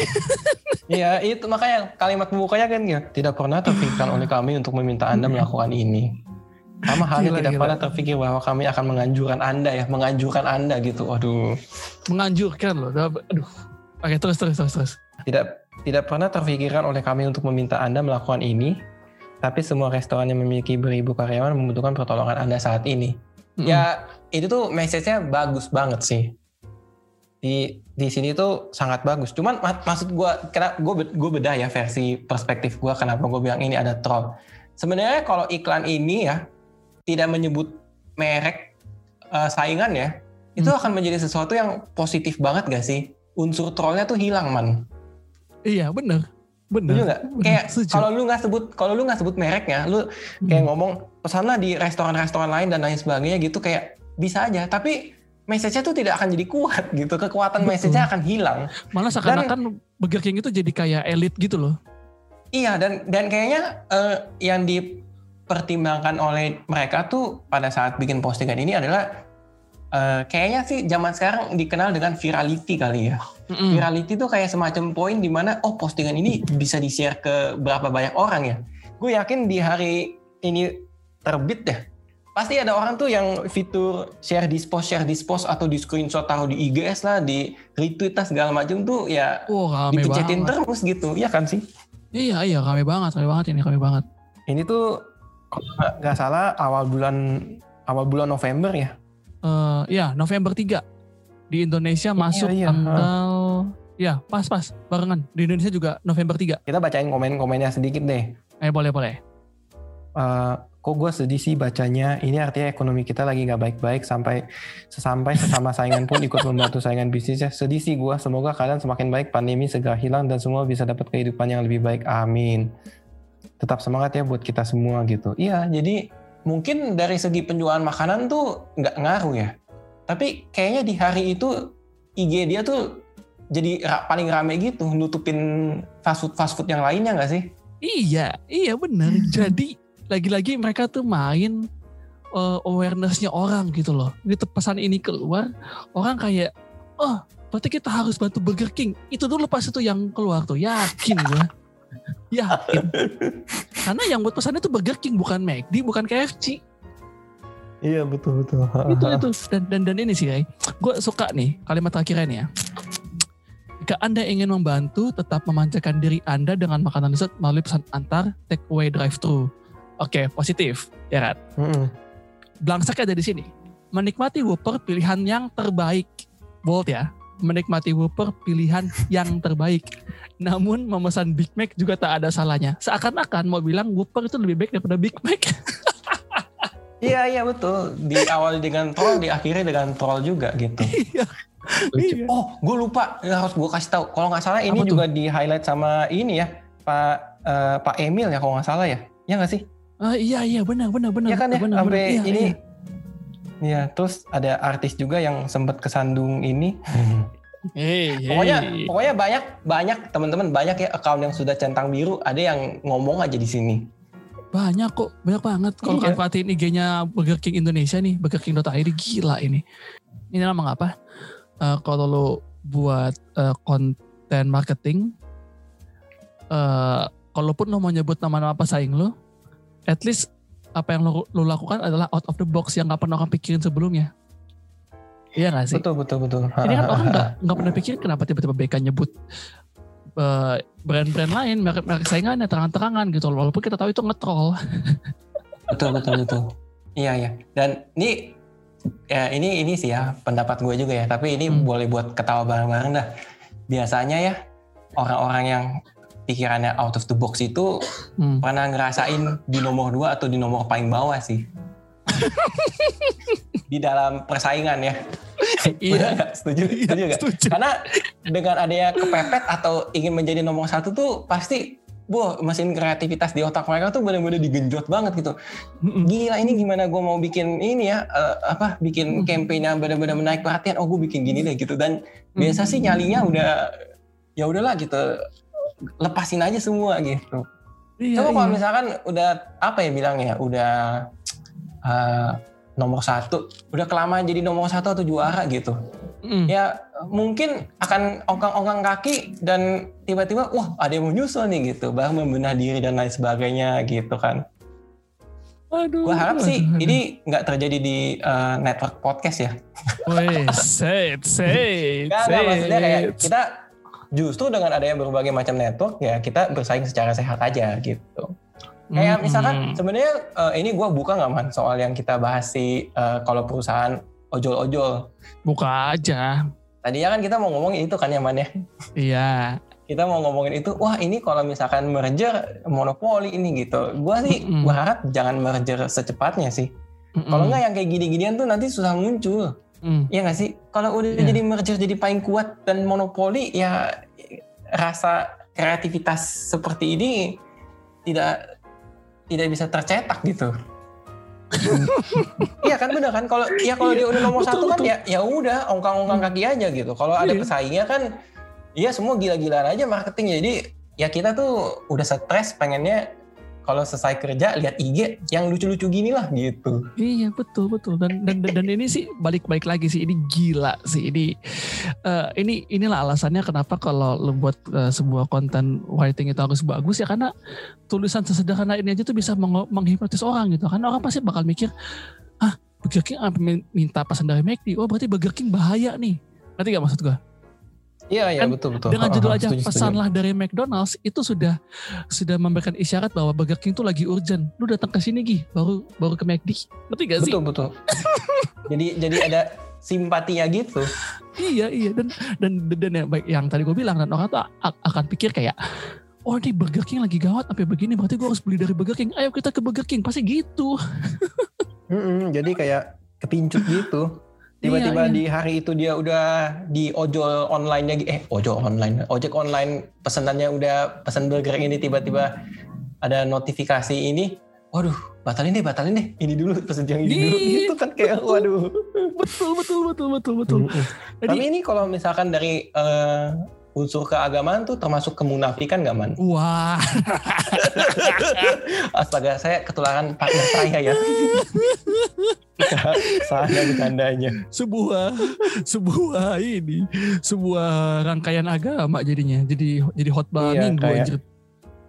Iya, itu makanya kalimat pembukanya kan ya, tidak pernah terpikirkan oleh kami untuk meminta Anda melakukan ini. Sama halnya tidak gila. pernah terpikir bahwa kami akan menganjurkan Anda ya, menganjurkan Anda gitu. Waduh. Menganjurkan loh. Aduh. Oke, terus, terus, terus, terus. Tidak tidak pernah terpikirkan oleh kami untuk meminta Anda melakukan ini, tapi semua restoran yang memiliki beribu karyawan membutuhkan pertolongan Anda saat ini. Mm-mm. Ya, itu tuh message-nya bagus banget sih. Di di sini tuh sangat bagus. Cuman mak- maksud gua kena gue gue bedah ya versi perspektif gua kenapa gue bilang ini ada troll. Sebenarnya kalau iklan ini ya tidak menyebut merek eh, saingan ya, itu Hmm. akan menjadi sesuatu yang positif banget gak sih? Unsur trollnya tuh hilang man. Iya, bener. Bener. Setuju nggak? Kayak kalau lu nggak sebut kalau lu nggak sebut mereknya, lu kayak ngomong pesanlah di restoran-restoran lain dan lain sebagainya gitu kayak bisa aja. Tapi message-nya tuh tidak akan jadi kuat gitu. Kekuatan Betul. message-nya akan hilang. Malah seakan-akan Burger King itu jadi kayak elit gitu loh. Iya dan dan kayaknya eh, yang dipertimbangkan oleh mereka tuh pada saat bikin postingan ini adalah eh, kayaknya sih zaman sekarang dikenal dengan virality kali ya. Mm-mm. Virality tuh kayak semacam poin di mana oh postingan ini bisa di-share ke berapa banyak orang ya. Gue yakin di hari ini terbit deh. Pasti ada orang tuh yang fitur share this post, share this post atau di screenshot taruh di IGS lah, di retweet lah segala macam tuh ya Oh dipencetin banget. terus gitu. Iya kan sih? Iya iya rame banget, rame banget ini rame banget. Ini tuh kalau nggak- salah awal bulan awal bulan November ya. Eh ya November 3 di Indonesia masuk iya. tanggal ya pas pas barengan di Indonesia juga November 3. Kita bacain komen-komennya sedikit deh. Eh boleh boleh. Eh, kok gue sedih sih bacanya. Ini artinya ekonomi kita lagi nggak baik-baik sampai sesampai sesama saingan pun ikut membantu saingan bisnisnya. Sedih sih gue. Semoga keadaan semakin baik, pandemi segera hilang dan semua bisa dapat kehidupan yang lebih baik. Amin. Tetap semangat ya buat kita semua gitu. Iya, jadi mungkin dari segi penjualan makanan tuh nggak ngaruh ya. Tapi kayaknya di hari itu IG dia tuh jadi paling rame gitu nutupin fast food fast food yang lainnya nggak sih? Iya, iya benar. Jadi lagi-lagi mereka tuh main eh, awareness-nya orang gitu loh. Gitu pesan ini keluar, orang kayak, oh berarti kita harus bantu Burger King. Itu dulu pas itu yang keluar tuh, yakin gue. Yakin. Karena yang buat pesannya tuh Burger King, bukan McD, bukan KFC. Iya betul betul. itu itu. Dan dan dan ini sih Ray. Gue suka nih kalimat terakhirnya nih ya. Jika anda ingin membantu tetap memanjakan diri anda dengan makanan lezat melalui pesan antar take away drive thru oke positif. Ya kan Mm-mm. Blangsak ada di sini. Menikmati Whopper pilihan yang terbaik. Bold ya menikmati Whopper pilihan yang terbaik namun memesan Big Mac juga tak ada salahnya seakan-akan mau bilang Whopper itu lebih baik daripada Big Mac Iya iya betul. Di awal dengan troll, diakhiri dengan troll juga gitu. Iya. Lucu. Iya. Oh, gue lupa. Ya, harus gue kasih tahu. Kalau nggak salah ini Apa tuh? juga di highlight sama ini ya, Pak eh, Pak Emil ya kalau nggak salah ya. Ya nggak sih? Ah, iya iya benar benar benar Iya kan ya. benar, Sampai benar. Iya, ini. iya. Ya, terus ada artis juga yang sempat kesandung ini. Hey, hey. Pokoknya pokoknya banyak banyak teman-teman banyak ya account yang sudah centang biru. Ada yang ngomong aja di sini. banyak kok banyak banget kalau Iya. kalian perhatiin IG-nya Burger King Indonesia nih burgerking.id gila ini ini nama apa Eh, kalau lo buat eh, konten marketing eh kalaupun lo mau nyebut nama-nama pesaing lo at least apa yang lo, lo lakukan adalah out of the box yang nggak pernah orang pikirin sebelumnya. Iya gak sih? Betul betul betul. ini kan orang nggak nggak pernah pikir kenapa tiba-tiba BK nyebut eh, brand-brand lain merek-merek saingannya terang-terangan gitu walaupun kita tahu itu ngetrol. Betul betul betul. Iya iya. Dan ini ya ini ini sih ya pendapat gue juga ya. Tapi ini Hmm. boleh buat ketawa bareng-bareng dah. Biasanya ya orang-orang yang pikirannya out of the box itu Hmm. pernah ngerasain di nomor dua atau di nomor paling bawah sih? Di dalam persaingan ya. Iya. Setuju? Iya, setuju nggak? setuju. karena dengan adanya kepepet atau ingin menjadi nomor satu tuh pasti Wah, mesin kreativitas di otak mereka tuh benar-benar digenjot banget gitu. Gila ini gimana gue mau bikin ini ya? Eh, apa bikin campaign yang benar-benar menaik perhatian. Oh gue bikin gini deh gitu. Dan biasa sih nyalinya udah ya udahlah gitu lepasin aja semua gitu. Iya, Coba kalau iya. misalkan udah apa ya bilangnya udah eh, nomor satu, udah kelamaan jadi nomor satu atau juara gitu. Mm. Ya mungkin akan ongkang-ongkang kaki dan tiba-tiba wah ada yang mau nyusul nih gitu, baru membenah diri dan lain sebagainya gitu kan. Aduh. Gue harap aduh, sih aduh. ini nggak terjadi di eh, network podcast ya. Weh, say it, say it, say nggak, maksudnya kayak it. kita justru dengan adanya berbagai macam network ya kita bersaing secara sehat aja gitu. Kayak Mm-mm. misalkan sebenarnya eh, ini gue buka nggak man soal yang kita bahas si eh, kalau perusahaan ojol-ojol. buka aja. Tadinya kan kita mau ngomongin itu kan ya man ya. Iya. Kita mau ngomongin itu, wah ini kalau misalkan merger monopoli ini gitu. Gue sih Mm-mm. berharap jangan merger secepatnya sih. Mm-mm. Kalau nggak yang kayak gini-ginian tuh nanti susah muncul. Mm. Iya nggak sih? Kalau udah Iya. jadi merger jadi paling kuat dan monopoli ya rasa kreativitas seperti ini tidak tidak bisa tercetak gitu. Iya kan bener kan kalau ya kalau dia udah nomor Betul, satu kan ya ya udah ongkang-ongkang kaki aja gitu. Kalau ada Iya. pesaingnya kan iya semua gila-gilaan aja marketing jadi ya kita tuh udah stres pengennya kalau selesai kerja lihat IG yang lucu-lucu gini lah gitu. Iya betul betul. Dan dan dan, ini sih balik-balik lagi sih ini gila sih. Ini eh, ini inilah alasannya kenapa kalau lo buat eh, sebuah konten writing itu harus bagus ya karena tulisan sesederhana ini aja tuh bisa meng- menghipnotis orang gitu. Karena orang pasti bakal mikir ah Burger King minta pesan dari McD oh berarti Burger King bahaya nih. Ngerti gak maksud gua Iya iya Kan betul betul. dengan judul aja Setuju, setuju. pesanlah dari McDonald's itu sudah sudah memberikan isyarat bahwa Burger King tuh lagi urgent lu datang ke sini Gi baru baru ke McD ngerti gak sih Betul betul. jadi jadi ada simpatinya gitu. Iya iya dan dan dan, yang baik yang tadi gue bilang dan orang tuh akan pikir kayak oh ini Burger King lagi gawat sampai begini berarti gue harus beli dari Burger King ayo kita ke Burger King pasti gitu Mm-mm, jadi kayak kepincut gitu. Tiba-tiba Iya, iya. di hari itu dia udah di ojol online-nya eh ojol online, ojek online pesanannya udah pesan burger ini tiba-tiba ada notifikasi ini. Waduh, batalin deh, batalin deh. Ini dulu pesan yang ini dulu gitu kan kayak waduh. betul betul betul betul betul. Jadi- Tapi ini kalau misalkan dari eh, unsur keagamaan tuh termasuk kemunafikan gak man? wah Astaga, saya ketularan partner saya ya. Sana bercandanya. sebuah sebuah ini sebuah rangkaian agama jadinya jadi jadi khotbah Iya, minggu kayak- anjir.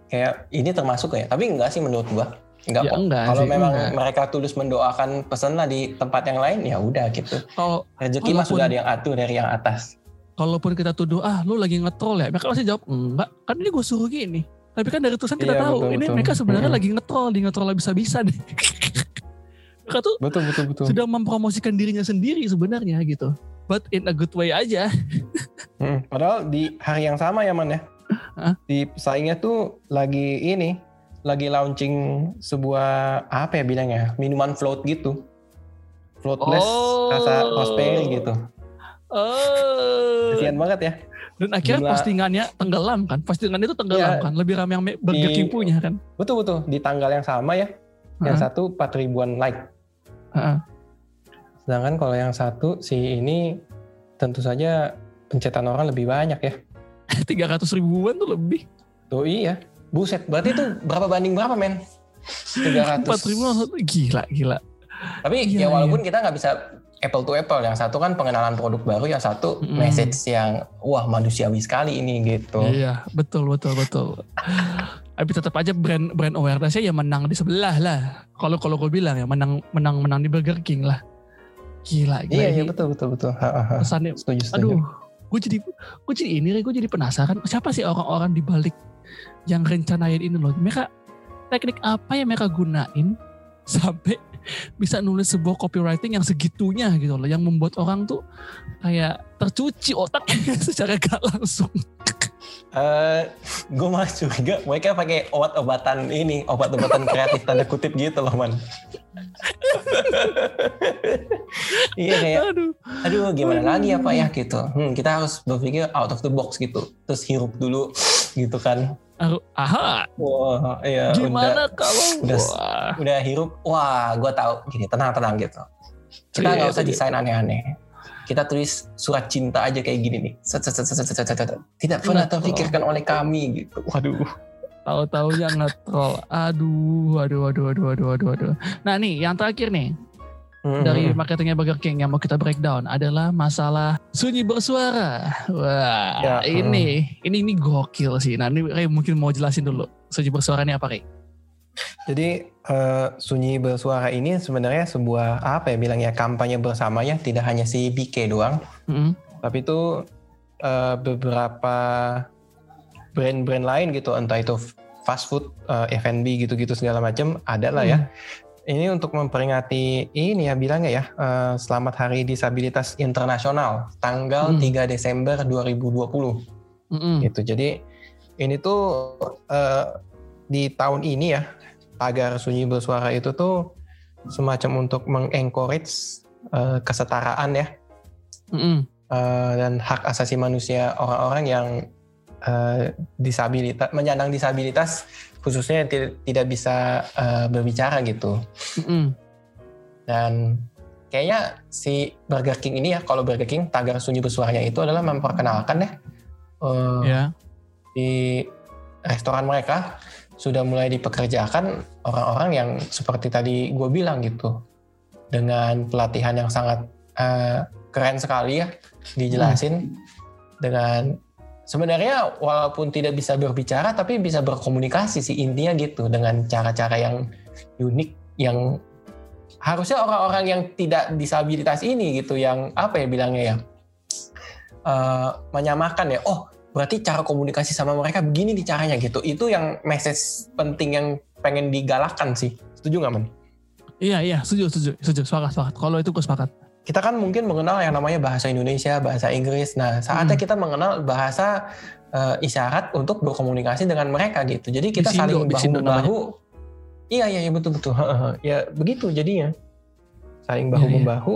kayak ini termasuk ya tapi enggak sih menurut gua enggak Ya, kok enggak kalau sih, memang enggak. mereka tulus mendoakan pesan lah di tempat yang lain ya udah gitu kalau rezeki mah sudah ada yang atur dari yang atas kalaupun kita tuduh ah lu lagi ngetrol ya? Mereka pasti jawab enggak kan ini gue suruh gini. Tapi kan dari tulisan kita Iya, tahu betul, ini betul. mereka sebenarnya Mm-mm. lagi ngetrol di ngetrol bisa-bisa deh mereka tuh betul betul betul. sedang mempromosikan dirinya sendiri sebenarnya gitu. But in a good way aja. Padahal di hari yang sama ya man ya? Hah? di pesaingnya tuh lagi ini lagi launching sebuah apa ya bilangnya minuman float gitu. Floatless Oh. rasa raspberry gitu oh kesian banget ya. Dan akhirnya Jumlah- postingannya tenggelam kan? Postingan itu tenggelam Iya. kan? Lebih ramai yang Burger King punya kan? betul betul. Di tanggal yang sama ya. Yang satu 4 ribuan like. Heeh. Sedangkan kalau yang satu si ini tentu saja pencetan orang lebih banyak ya. 300 ribuan tuh lebih. Tuh iya. Buset, berarti itu berapa banding berapa men? 300. 4 ribu gila gila. Tapi Iya, ya walaupun kita nggak bisa apple to apple. Yang satu kan pengenalan produk baru, yang satu Mm-mm. message yang wah manusiawi sekali ini gitu. Iya, betul betul betul. Tapi tetap aja brand brand awareness-nya ya menang di sebelah lah. Kalau kalau gue bilang ya menang menang menang di Burger King lah. Gila, gila Iya, ini iya betul betul betul. Pesannya. Setuju, setuju. Aduh, gue jadi gue jadi ini, gue jadi penasaran siapa sih orang-orang di balik yang rencanain ini loh. Mereka teknik apa yang mereka gunain sampai bisa nulis sebuah copywriting yang segitunya gitu loh, yang membuat orang tuh kayak tercuci otaknya secara gak langsung. Eh, gue malah curiga mereka pakai obat-obatan ini, obat-obatan kreatif tanda kutip gitu loh man. iya kayak, Aduh. aduh gimana lagi ya pak ya gitu. Hmm, kita harus berpikir out of the box gitu. Terus hirup dulu gitu kan. Aha, Wah, iya gimana udah, kalau udah, wah. udah hirup. Wah, gue tahu. Gini, tenang-tenang gitu. Kita Iya, nggak usah iya. desain aneh-aneh. Kita tulis surat cinta aja kayak gini nih. Set, set, set, set, set, set, set. Tidak pernah terpikirkan oleh kami gitu. Waduh. tahu-taunya ngetrol. Aduh, aduh, aduh, aduh, aduh, aduh, aduh. Nah nih, yang terakhir nih dari Hmm. marketingnya Burger King yang mau kita breakdown adalah masalah sunyi bersuara. Wah, Ya, ini, ini ini gokil sih. Nah, ini Ray mungkin mau jelasin dulu sunyi bersuara ini apa Ray? Jadi eh, sunyi bersuara ini sebenarnya sebuah apa ya bilangnya kampanye bersama ya, tidak hanya si BK doang, Mm-mm. tapi itu eh, beberapa brand-brand lain gitu, entah itu fast food, eh, F&B gitu-gitu segala macam ada lah ya. Ini untuk memperingati ini ya bilangnya ya, eh, Selamat Hari Disabilitas Internasional tanggal Hmm. 3 Desember 2020 Mm-mm. gitu. Jadi ini tuh eh, di tahun ini ya tagar sunyi bersuara itu tuh semacam untuk mengencourage eh, kesetaraan ya Mm-mm. eh, dan hak asasi manusia orang-orang yang eh, disabilitas, menyandang disabilitas khususnya yang tidak, tidak bisa eh, berbicara gitu. Mm-mm. Dan kayaknya si Burger King ini ya, kalau Burger King tagar sunyi bersuaranya itu adalah memperkenalkan ya eh, Ya. di restoran mereka sudah mulai dipekerjakan orang-orang yang seperti tadi gue bilang gitu dengan pelatihan yang sangat eh, keren sekali ya dijelasin dengan sebenarnya walaupun tidak bisa berbicara tapi bisa berkomunikasi sih intinya gitu dengan cara-cara yang unik yang harusnya orang-orang yang tidak disabilitas ini gitu yang apa ya bilangnya ya eh, menyamakan ya oh berarti cara komunikasi sama mereka begini nih caranya gitu itu yang message penting yang pengen digalakan sih setuju nggak men? Iya iya setuju setuju setuju sepakat sepakat. Kalau itu gue sepakat. Kita kan mungkin mengenal yang namanya bahasa Indonesia, bahasa Inggris. Nah, saatnya Hmm. kita mengenal bahasa eh, isyarat untuk berkomunikasi dengan mereka gitu. Jadi kita Bisindo, saling Bisindo bahu bahu. Iya iya iya betul betul. ya begitu jadinya. Saling Iya, iya. membahu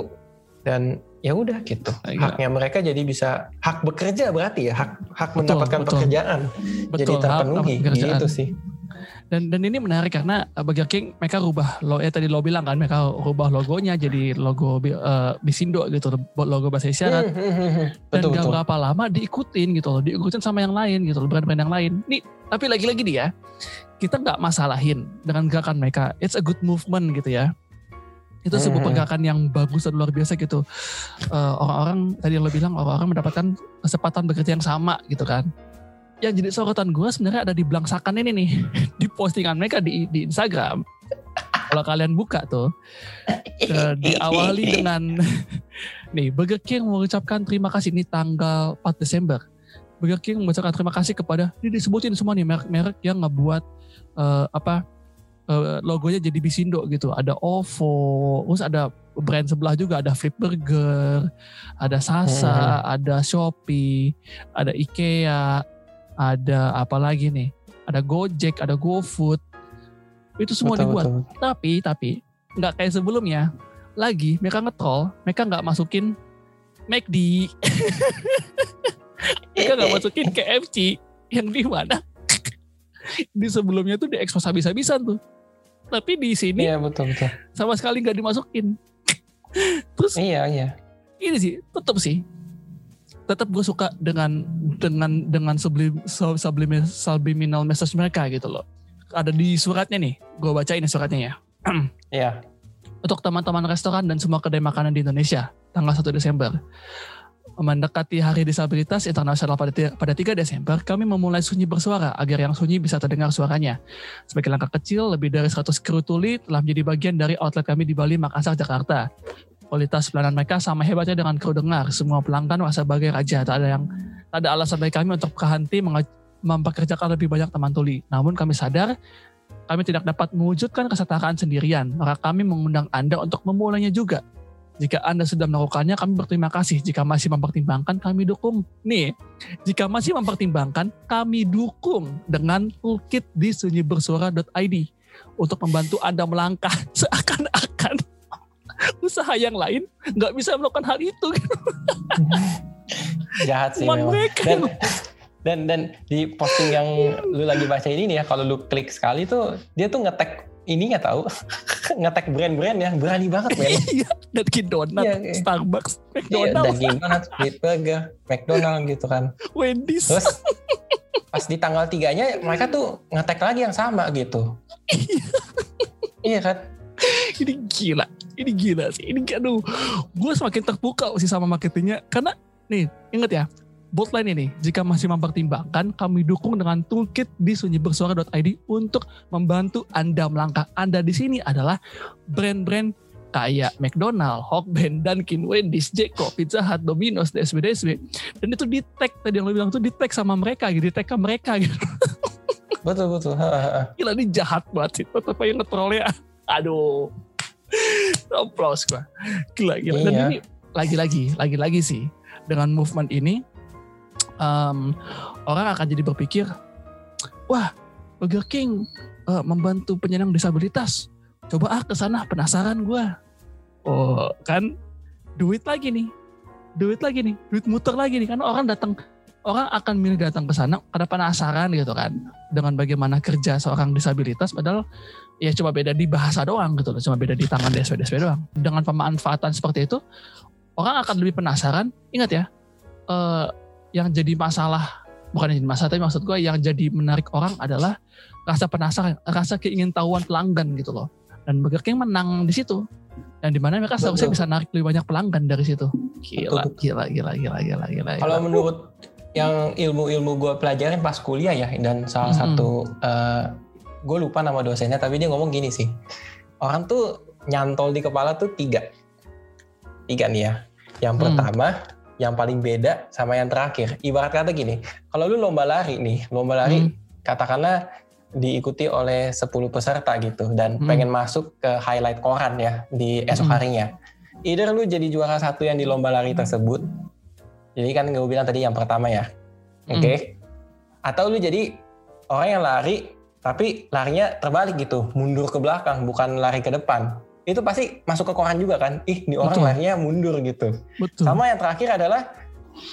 dan ya udah gitu. Iya. Haknya mereka jadi bisa hak bekerja berarti ya hak hak Betul, mendapatkan betul. pekerjaan jadi Betul. hak- terpenuhi hak gitu sih. Dan dan ini menarik karena uh, Burger King mereka rubah lo ya tadi lo bilang kan mereka rubah logonya jadi logo uh, Bisindo gitu logo bahasa isyarat. Dan betul gak betul. berapa lama diikutin gitu loh, diikutin sama yang lain gitu loh, brand-brand yang lain. Nih, tapi lagi-lagi nih ya, kita nggak masalahin dengan gerakan mereka. It's a good movement gitu ya. Itu sebuah Hmm. pergerakan yang bagus dan luar biasa gitu. Eh, orang-orang tadi yang lo bilang orang-orang mendapatkan kesempatan bekerja yang sama gitu kan. Yang jadi sorotan gue sebenarnya ada di belangsakan ini nih, di postingan mereka di di Instagram. Kalau kalian buka tuh, eh, diawali dengan nih Burger King mengucapkan terima kasih ini tanggal 4 Desember. Burger King mengucapkan terima kasih kepada ini disebutin semua nih merek-merek yang ngebuat eh, apa eh, logonya jadi Bisindo gitu. Ada OVO, terus ada brand sebelah juga ada Flip Burger, ada Sasa, ada Shopee, ada IKEA, ada apa lagi nih? Ada Gojek, ada GoFood. Itu semua Betul, dibuat. betul. Tapi tapi nggak kayak sebelumnya. Lagi mereka ngetrol, mereka nggak masukin McD. mereka nggak masukin KFC yang di mana? di sebelumnya tuh diekspos habis-habisan tuh. Tapi di sini Iya betul betul. sama sekali nggak dimasukin. Terus Iya iya. ini sih tetap sih tetap gue suka dengan dengan dengan sublim, sub- subliminal, message mereka gitu loh ada di suratnya nih gue bacain suratnya ya Iya. untuk teman-teman restoran dan semua kedai makanan di Indonesia tanggal 1 Desember mendekati Hari Disabilitas Internasional pada, pada 3 Desember, kami memulai sunyi bersuara agar yang sunyi bisa terdengar suaranya. Sebagai langkah kecil, lebih dari 100 kru tuli telah menjadi bagian dari outlet kami di Bali, Makassar, Jakarta. Kualitas pelayanan mereka sama hebatnya dengan kru dengar. Semua pelanggan merasa sebagai raja. Tak ada yang tak ada alasan bagi kami untuk berhenti mempekerjakan lebih banyak teman tuli. Namun kami sadar kami tidak dapat mewujudkan kesetaraan sendirian. Maka kami mengundang Anda untuk memulainya juga. Jika Anda sudah melakukannya, kami berterima kasih. Jika masih mempertimbangkan, kami dukung. Nih, jika masih mempertimbangkan, kami dukung dengan toolkit di sunyibersuara.id untuk membantu Anda melangkah seakan-akan usaha yang lain nggak bisa melakukan hal itu. Jahat sih Cuman memang. mereka Dan, dan dan di posting yang lu lagi baca ini nih ya, kalau lu klik sekali tuh dia tuh ngetek ininya tahu, ngetek brand-brand ya, berani banget men. Iya, Dunkin Donuts, Iya, iya. Starbucks, Iya, McDonald's, Dunkin Donuts, Split Burger, McDonald gitu kan. Wendy's. Terus pas di tanggal tiganya mereka tuh ngetek lagi yang sama gitu. iya kan? ini gila ini gila sih ini aduh gue semakin terpukau sih sama marketingnya karena nih inget ya Botline ini, jika masih mempertimbangkan, kami dukung dengan toolkit di sunyibersuara.id untuk membantu Anda melangkah. Anda di sini adalah brand-brand kayak McDonald, Hawkband, Dunkin, Wendy's, Jeko, Pizza Hut, Domino's, DSB, DSB. Dan itu di tag, tadi yang lo bilang tuh di tag sama mereka, gitu, di tag ke mereka gitu. Betul betul. Ha, ha, ha. Gila ini jahat banget sih, tetap aja ngetrolnya. Aduh. Applause gua. Gila, gila. Dan Iya. ini lagi-lagi, lagi-lagi sih. Dengan movement ini, em, orang akan jadi berpikir, wah Burger King eh, membantu penyandang disabilitas. Coba ah ke sana penasaran gua. Oh kan, duit lagi nih. Duit lagi nih, duit muter lagi nih. Karena orang datang orang akan milih datang ke sana karena penasaran gitu kan dengan bagaimana kerja seorang disabilitas padahal ya cuma beda di bahasa doang gitu loh cuma beda di tangan DSW DSW doang. Dengan pemanfaatan seperti itu orang akan lebih penasaran. Ingat ya eh, yang jadi masalah bukan yang jadi masalah tapi maksud gue yang jadi menarik orang adalah rasa penasaran rasa keingintahuan pelanggan gitu loh. Dan Burger King menang di situ. Dan di mana mereka seharusnya bisa narik lebih banyak pelanggan dari situ. Gila gila gila gila gila gila, Kalau gila. menurut yang ilmu-ilmu gue pelajarin pas kuliah ya dan salah Mm-mm. satu gue lupa nama dosennya tapi dia ngomong gini sih orang tuh nyantol di kepala tuh tiga tiga nih ya yang Hmm. pertama yang paling beda sama yang terakhir ibarat kata gini kalau lu lomba lari nih lomba lari Hmm. katakanlah diikuti oleh 10 peserta gitu dan Hmm. pengen masuk ke highlight koran ya di esok Hmm. harinya either lu jadi juara satu yang di lomba lari tersebut jadi kan gue bilang tadi yang pertama ya. Oke? Hmm. atau lu jadi orang yang lari tapi larinya terbalik gitu. Mundur ke belakang bukan lari ke depan. Itu pasti masuk ke koran juga kan? Ih ini orang Betul. larinya mundur gitu. Betul. Sama yang terakhir adalah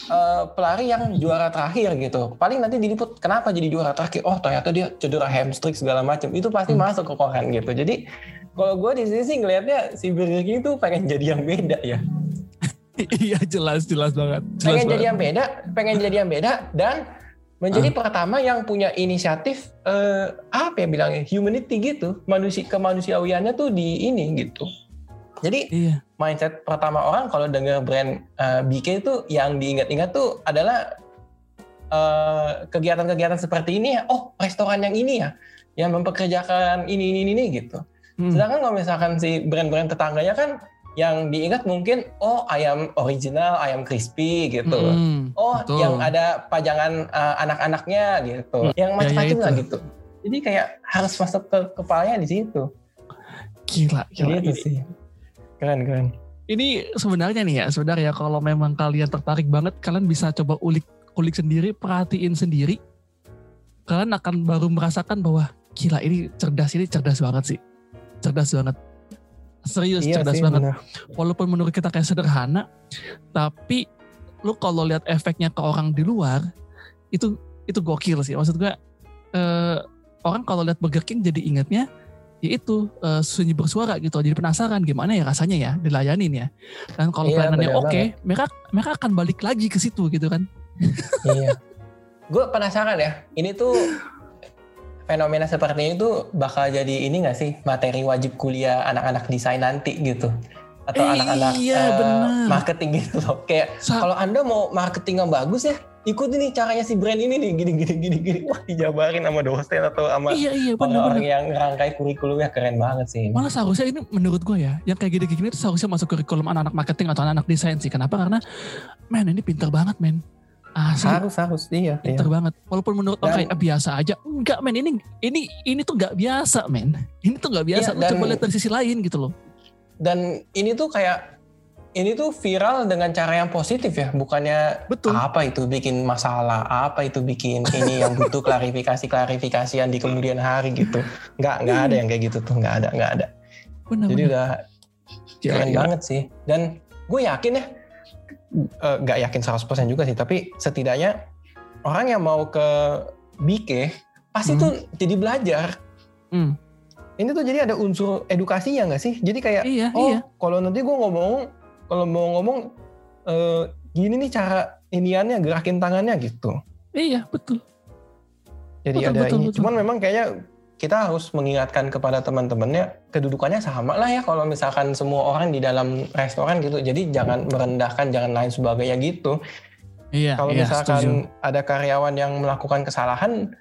eh, pelari yang juara terakhir gitu. Paling nanti diliput kenapa jadi juara terakhir? Oh ternyata dia cedera hamstring segala macam. Itu pasti Hmm. masuk ke koran gitu. Jadi kalau gue di sini sih ngelihatnya si Burger King itu pengen jadi yang beda ya iya jelas jelas banget jelas pengen jadi banget. yang beda, pengen jadi yang beda dan menjadi Ah. pertama yang punya inisiatif eh, apa ya bilangnya humanity gitu, manusia kemanusiawiannya tuh di ini gitu. Jadi iya mindset pertama orang kalau dengar brand eh, BK itu yang diingat-ingat tuh adalah eh, kegiatan-kegiatan seperti ini ya. Oh, restoran yang ini ya, yang mempekerjakan ini ini ini gitu. Hmm. Sedangkan kalau misalkan si brand-brand tetangganya kan yang diingat mungkin oh ayam original, ayam crispy gitu. Hmm, Oh, betul. yang ada pajangan uh, anak-anaknya gitu. Hmm, Yang ya, macam-macam ya lah itu. gitu. Jadi kayak harus masuk ke kepalanya di situ. gila gila Gitu ini, sih. Keren, keren. ini sebenarnya nih ya sebenarnya kalau memang kalian tertarik banget kalian bisa coba ulik ulik sendiri perhatiin sendiri kalian akan baru merasakan bahwa gila ini cerdas ini cerdas banget sih cerdas banget serius cerdas banget. benar. walaupun menurut kita kayak sederhana tapi lu kalau lihat efeknya ke orang di luar itu itu gokil sih. Maksud gue eh, orang kalau lihat Burger King jadi ingatnya ya itu eh, sunyi bersuara gitu. Jadi penasaran gimana ya rasanya ya dilayanin ya. Dan kalau Iya, pelayanannya oke mereka mereka akan balik lagi ke situ gitu kan. Iya. Gue penasaran ya, ini tuh fenomena seperti ini tuh bakal jadi ini gak sih? Materi wajib kuliah anak-anak desain nanti gitu. Atau Eh, anak-anak iya, benar. marketing gitu loh. Kayak kalau anda mau marketing yang bagus ya ikuti nih caranya si brand ini nih. Gini gini gini gini. Wah dijabarin sama dosen atau sama iya iya orang-orang benar-benar yang ngerangkai kurikulumnya keren banget sih malah seharusnya ini menurut gue ya yang kayak gini-gini itu seharusnya masuk kurikulum anak-anak marketing atau anak-anak desain sih. Kenapa? Karena men ini pinter banget men asli harus harus iya, iya. pinter banget. Walaupun menurut orang Dan- kayak ah, biasa aja. Enggak men. Ini ini ini tuh nggak biasa men. Ini tuh nggak biasa. Iya, lu dan- coba lihat dari sisi lain gitu loh. Dan ini tuh kayak ini tuh viral dengan cara yang positif ya. Bukannya Betul. apa itu bikin masalah apa itu bikin ini yang butuh klarifikasi klarifikasian di kemudian hari gitu. Nggak nggak ada yang kayak gitu tuh. Nggak ada nggak ada. Benar jadi benar. udah Gila, keren gila. banget sih. Dan gue yakin ya eh, nggak yakin 100% juga sih tapi setidaknya orang yang mau ke BK pasti Hmm. tuh jadi belajar Hmm. ini tuh jadi ada unsur edukasinya nggak sih jadi kayak iya oh iya kalau nanti gue ngomong kalau mau ngomong eh, gini nih cara iniannya gerakin tangannya gitu iya betul jadi Betul, ada betul, ini betul. cuman memang kayaknya kita harus mengingatkan kepada teman-temannya kedudukannya sama lah ya kalau misalkan semua orang di dalam restoran gitu. Jadi jangan merendahkan jangan lain sebagainya gitu. Iya kalau iya misalkan setuju. ada karyawan yang melakukan kesalahan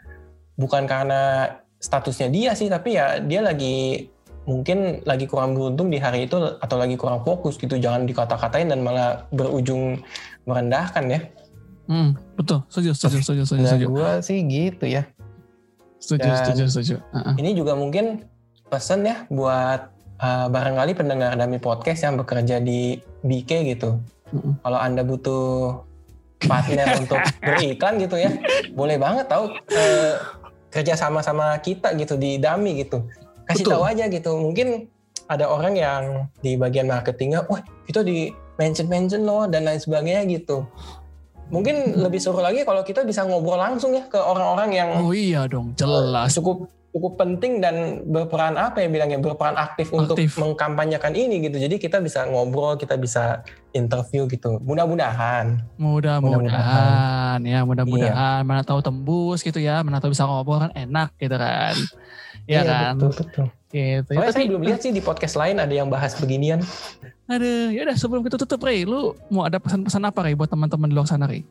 bukan karena statusnya dia sih tapi ya dia lagi mungkin lagi kurang beruntung di hari itu atau lagi kurang fokus gitu. Jangan dikata-katain dan malah berujung merendahkan ya. Hmm, betul. Setuju setuju setuju setuju nah gue sih gitu ya setuju Dan- setuju setuju Heeh. ini juga mungkin pesan ya buat uh, barangkali pendengar Dami Podcast yang bekerja di BK gitu Mm-mm. kalau anda butuh partner untuk beriklan gitu ya boleh banget tahu eh, kerja sama sama kita gitu di Dami gitu kasih Betul. tahu aja gitu mungkin ada orang yang di bagian marketingnya wah kita di mention mention loh dan lain sebagainya gitu mungkin lebih seru lagi kalau kita bisa ngobrol langsung ya ke orang-orang yang Oh iya dong, jelas. cukup cukup penting dan berperan apa ya bilangnya berperan aktif, untuk Aktif. mengkampanyekan ini gitu. Jadi kita bisa ngobrol, kita bisa interview gitu. Mudah-mudahan. Mudah-mudahan ya, mudah-mudahan Iya. mana tahu tembus gitu ya, mana tahu bisa ngobrol kan enak gitu kan. Iya kan? betul betul. Gitu. Ya, Soalnya tapi saya belum lihat sih di podcast lain ada yang bahas beginian. Aduh, ya udah sebelum kita tutup Rey, lu mau ada pesan-pesan apa Rey buat teman-teman di luar sana Rey?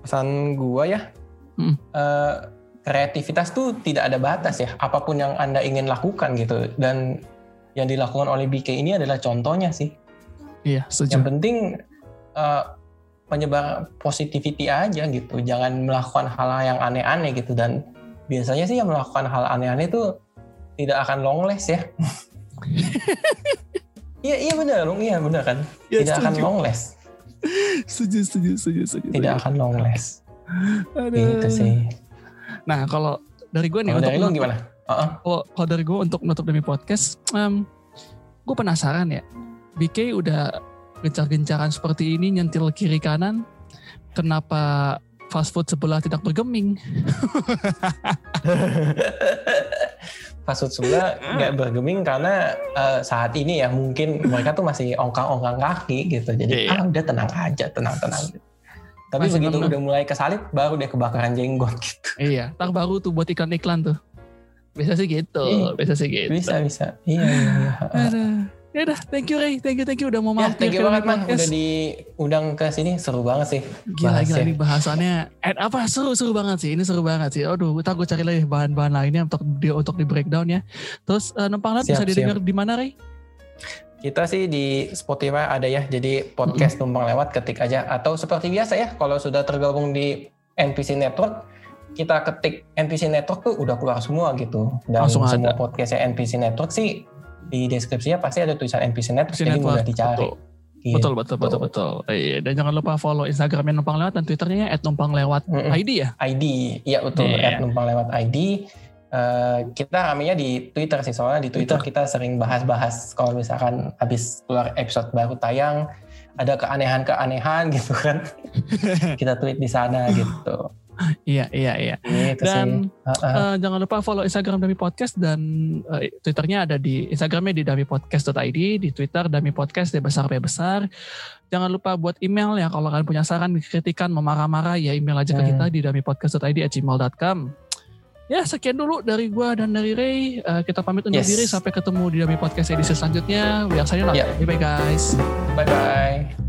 Pesan gua ya, Hmm. eh, kreativitas tuh tidak ada batas ya. Apa pun yang anda ingin lakukan gitu. Dan yang dilakukan oleh BK ini adalah contohnya sih. Iya, Yang setuju. penting eh, penyebar positivity aja gitu. Jangan melakukan hal yang aneh-aneh gitu. Dan biasanya sih yang melakukan hal aneh-aneh itu tidak akan long last ya. Iya iya benar dong, iya benar kan. Ya, tidak akan setuju. long last, Setuju, setuju, setuju, setuju. tidak akan long last. Aduh. Gitu sih. Nah, kalau dari gue nih Kalau untuk dari lu gimana? Heeh. Kalau, kalau dari gue untuk menutup demi podcast, gue penasaran ya. BK udah gencar-gencaran seperti ini nyentil kiri kanan, kenapa fast food sebelah tidak bergeming? Fast food sebelah nggak bergeming karena eh, saat ini ya mungkin mereka tuh masih ongkang-ongkang kaki gitu. Jadi Iya. ah udah tenang aja, tenang-tenang. Tapi Masih begitu tenang. udah mulai kesalip, baru dia kebakaran jenggot gitu. Iya, ntar baru tuh buat iklan-iklan tuh. Biasa sih gitu, Iya. biasa sih gitu. Bisa bisa. Iya iya. Ya udah, thank you Ray, thank you, thank you udah mau Ya, mampir thank you banget man, podcast. udah diundang ke sini seru banget sih. Gila, bahasnya. gila ini bahasannya. Eh, apa seru seru banget sih. Ini seru banget sih. Aduh, ntar gue cari lagi bahan-bahan lainnya untuk di untuk di breakdown ya. Terus eh, numpang lihat bisa Siap, didengar di mana Ray? Kita sih di Spotify ada ya, jadi podcast numpang lewat ketik aja. Atau seperti biasa ya, kalau sudah tergabung di NPC Network, kita ketik NPC Network tuh udah keluar semua gitu. Dan Langsung semua ada. podcastnya NPC Network sih di deskripsinya pasti ada tulisan NPC Network, NPC jadi Network, mudah dicari. betul. Gitu. Betul betul betul betul. Iya, dan jangan lupa follow Instagramnya numpang lewat dan Twitternya @numpanglewat Mm-mm. ID ya. ID, iya betul, Iya. at numpang lewat ID. Eh, kita ramenya di Twitter sih, soalnya di Twitter kita sering bahas-bahas kalau misalkan habis keluar episode baru tayang, ada keanehan-keanehan gitu kan. kita tweet di sana gitu. Iya iya iya. Gitu Dan sih. Heeh. eh, jangan lupa follow Instagram Dami Podcast dan eh, Twitternya ada di Instagramnya di damipodcast.id, di Twitter Dami Podcast di besar B besar. Jangan lupa buat email ya kalau kalian punya saran, kritikan, mau marah-marah ya email aja ke Hmm. kita di gmail.com. Ya sekian dulu dari gua dan dari Ray. Eh, kita pamit undur Yes. diri sampai ketemu di Dami Podcast edisi selanjutnya. We are signing out. Ya. Bye bye guys. Bye-bye.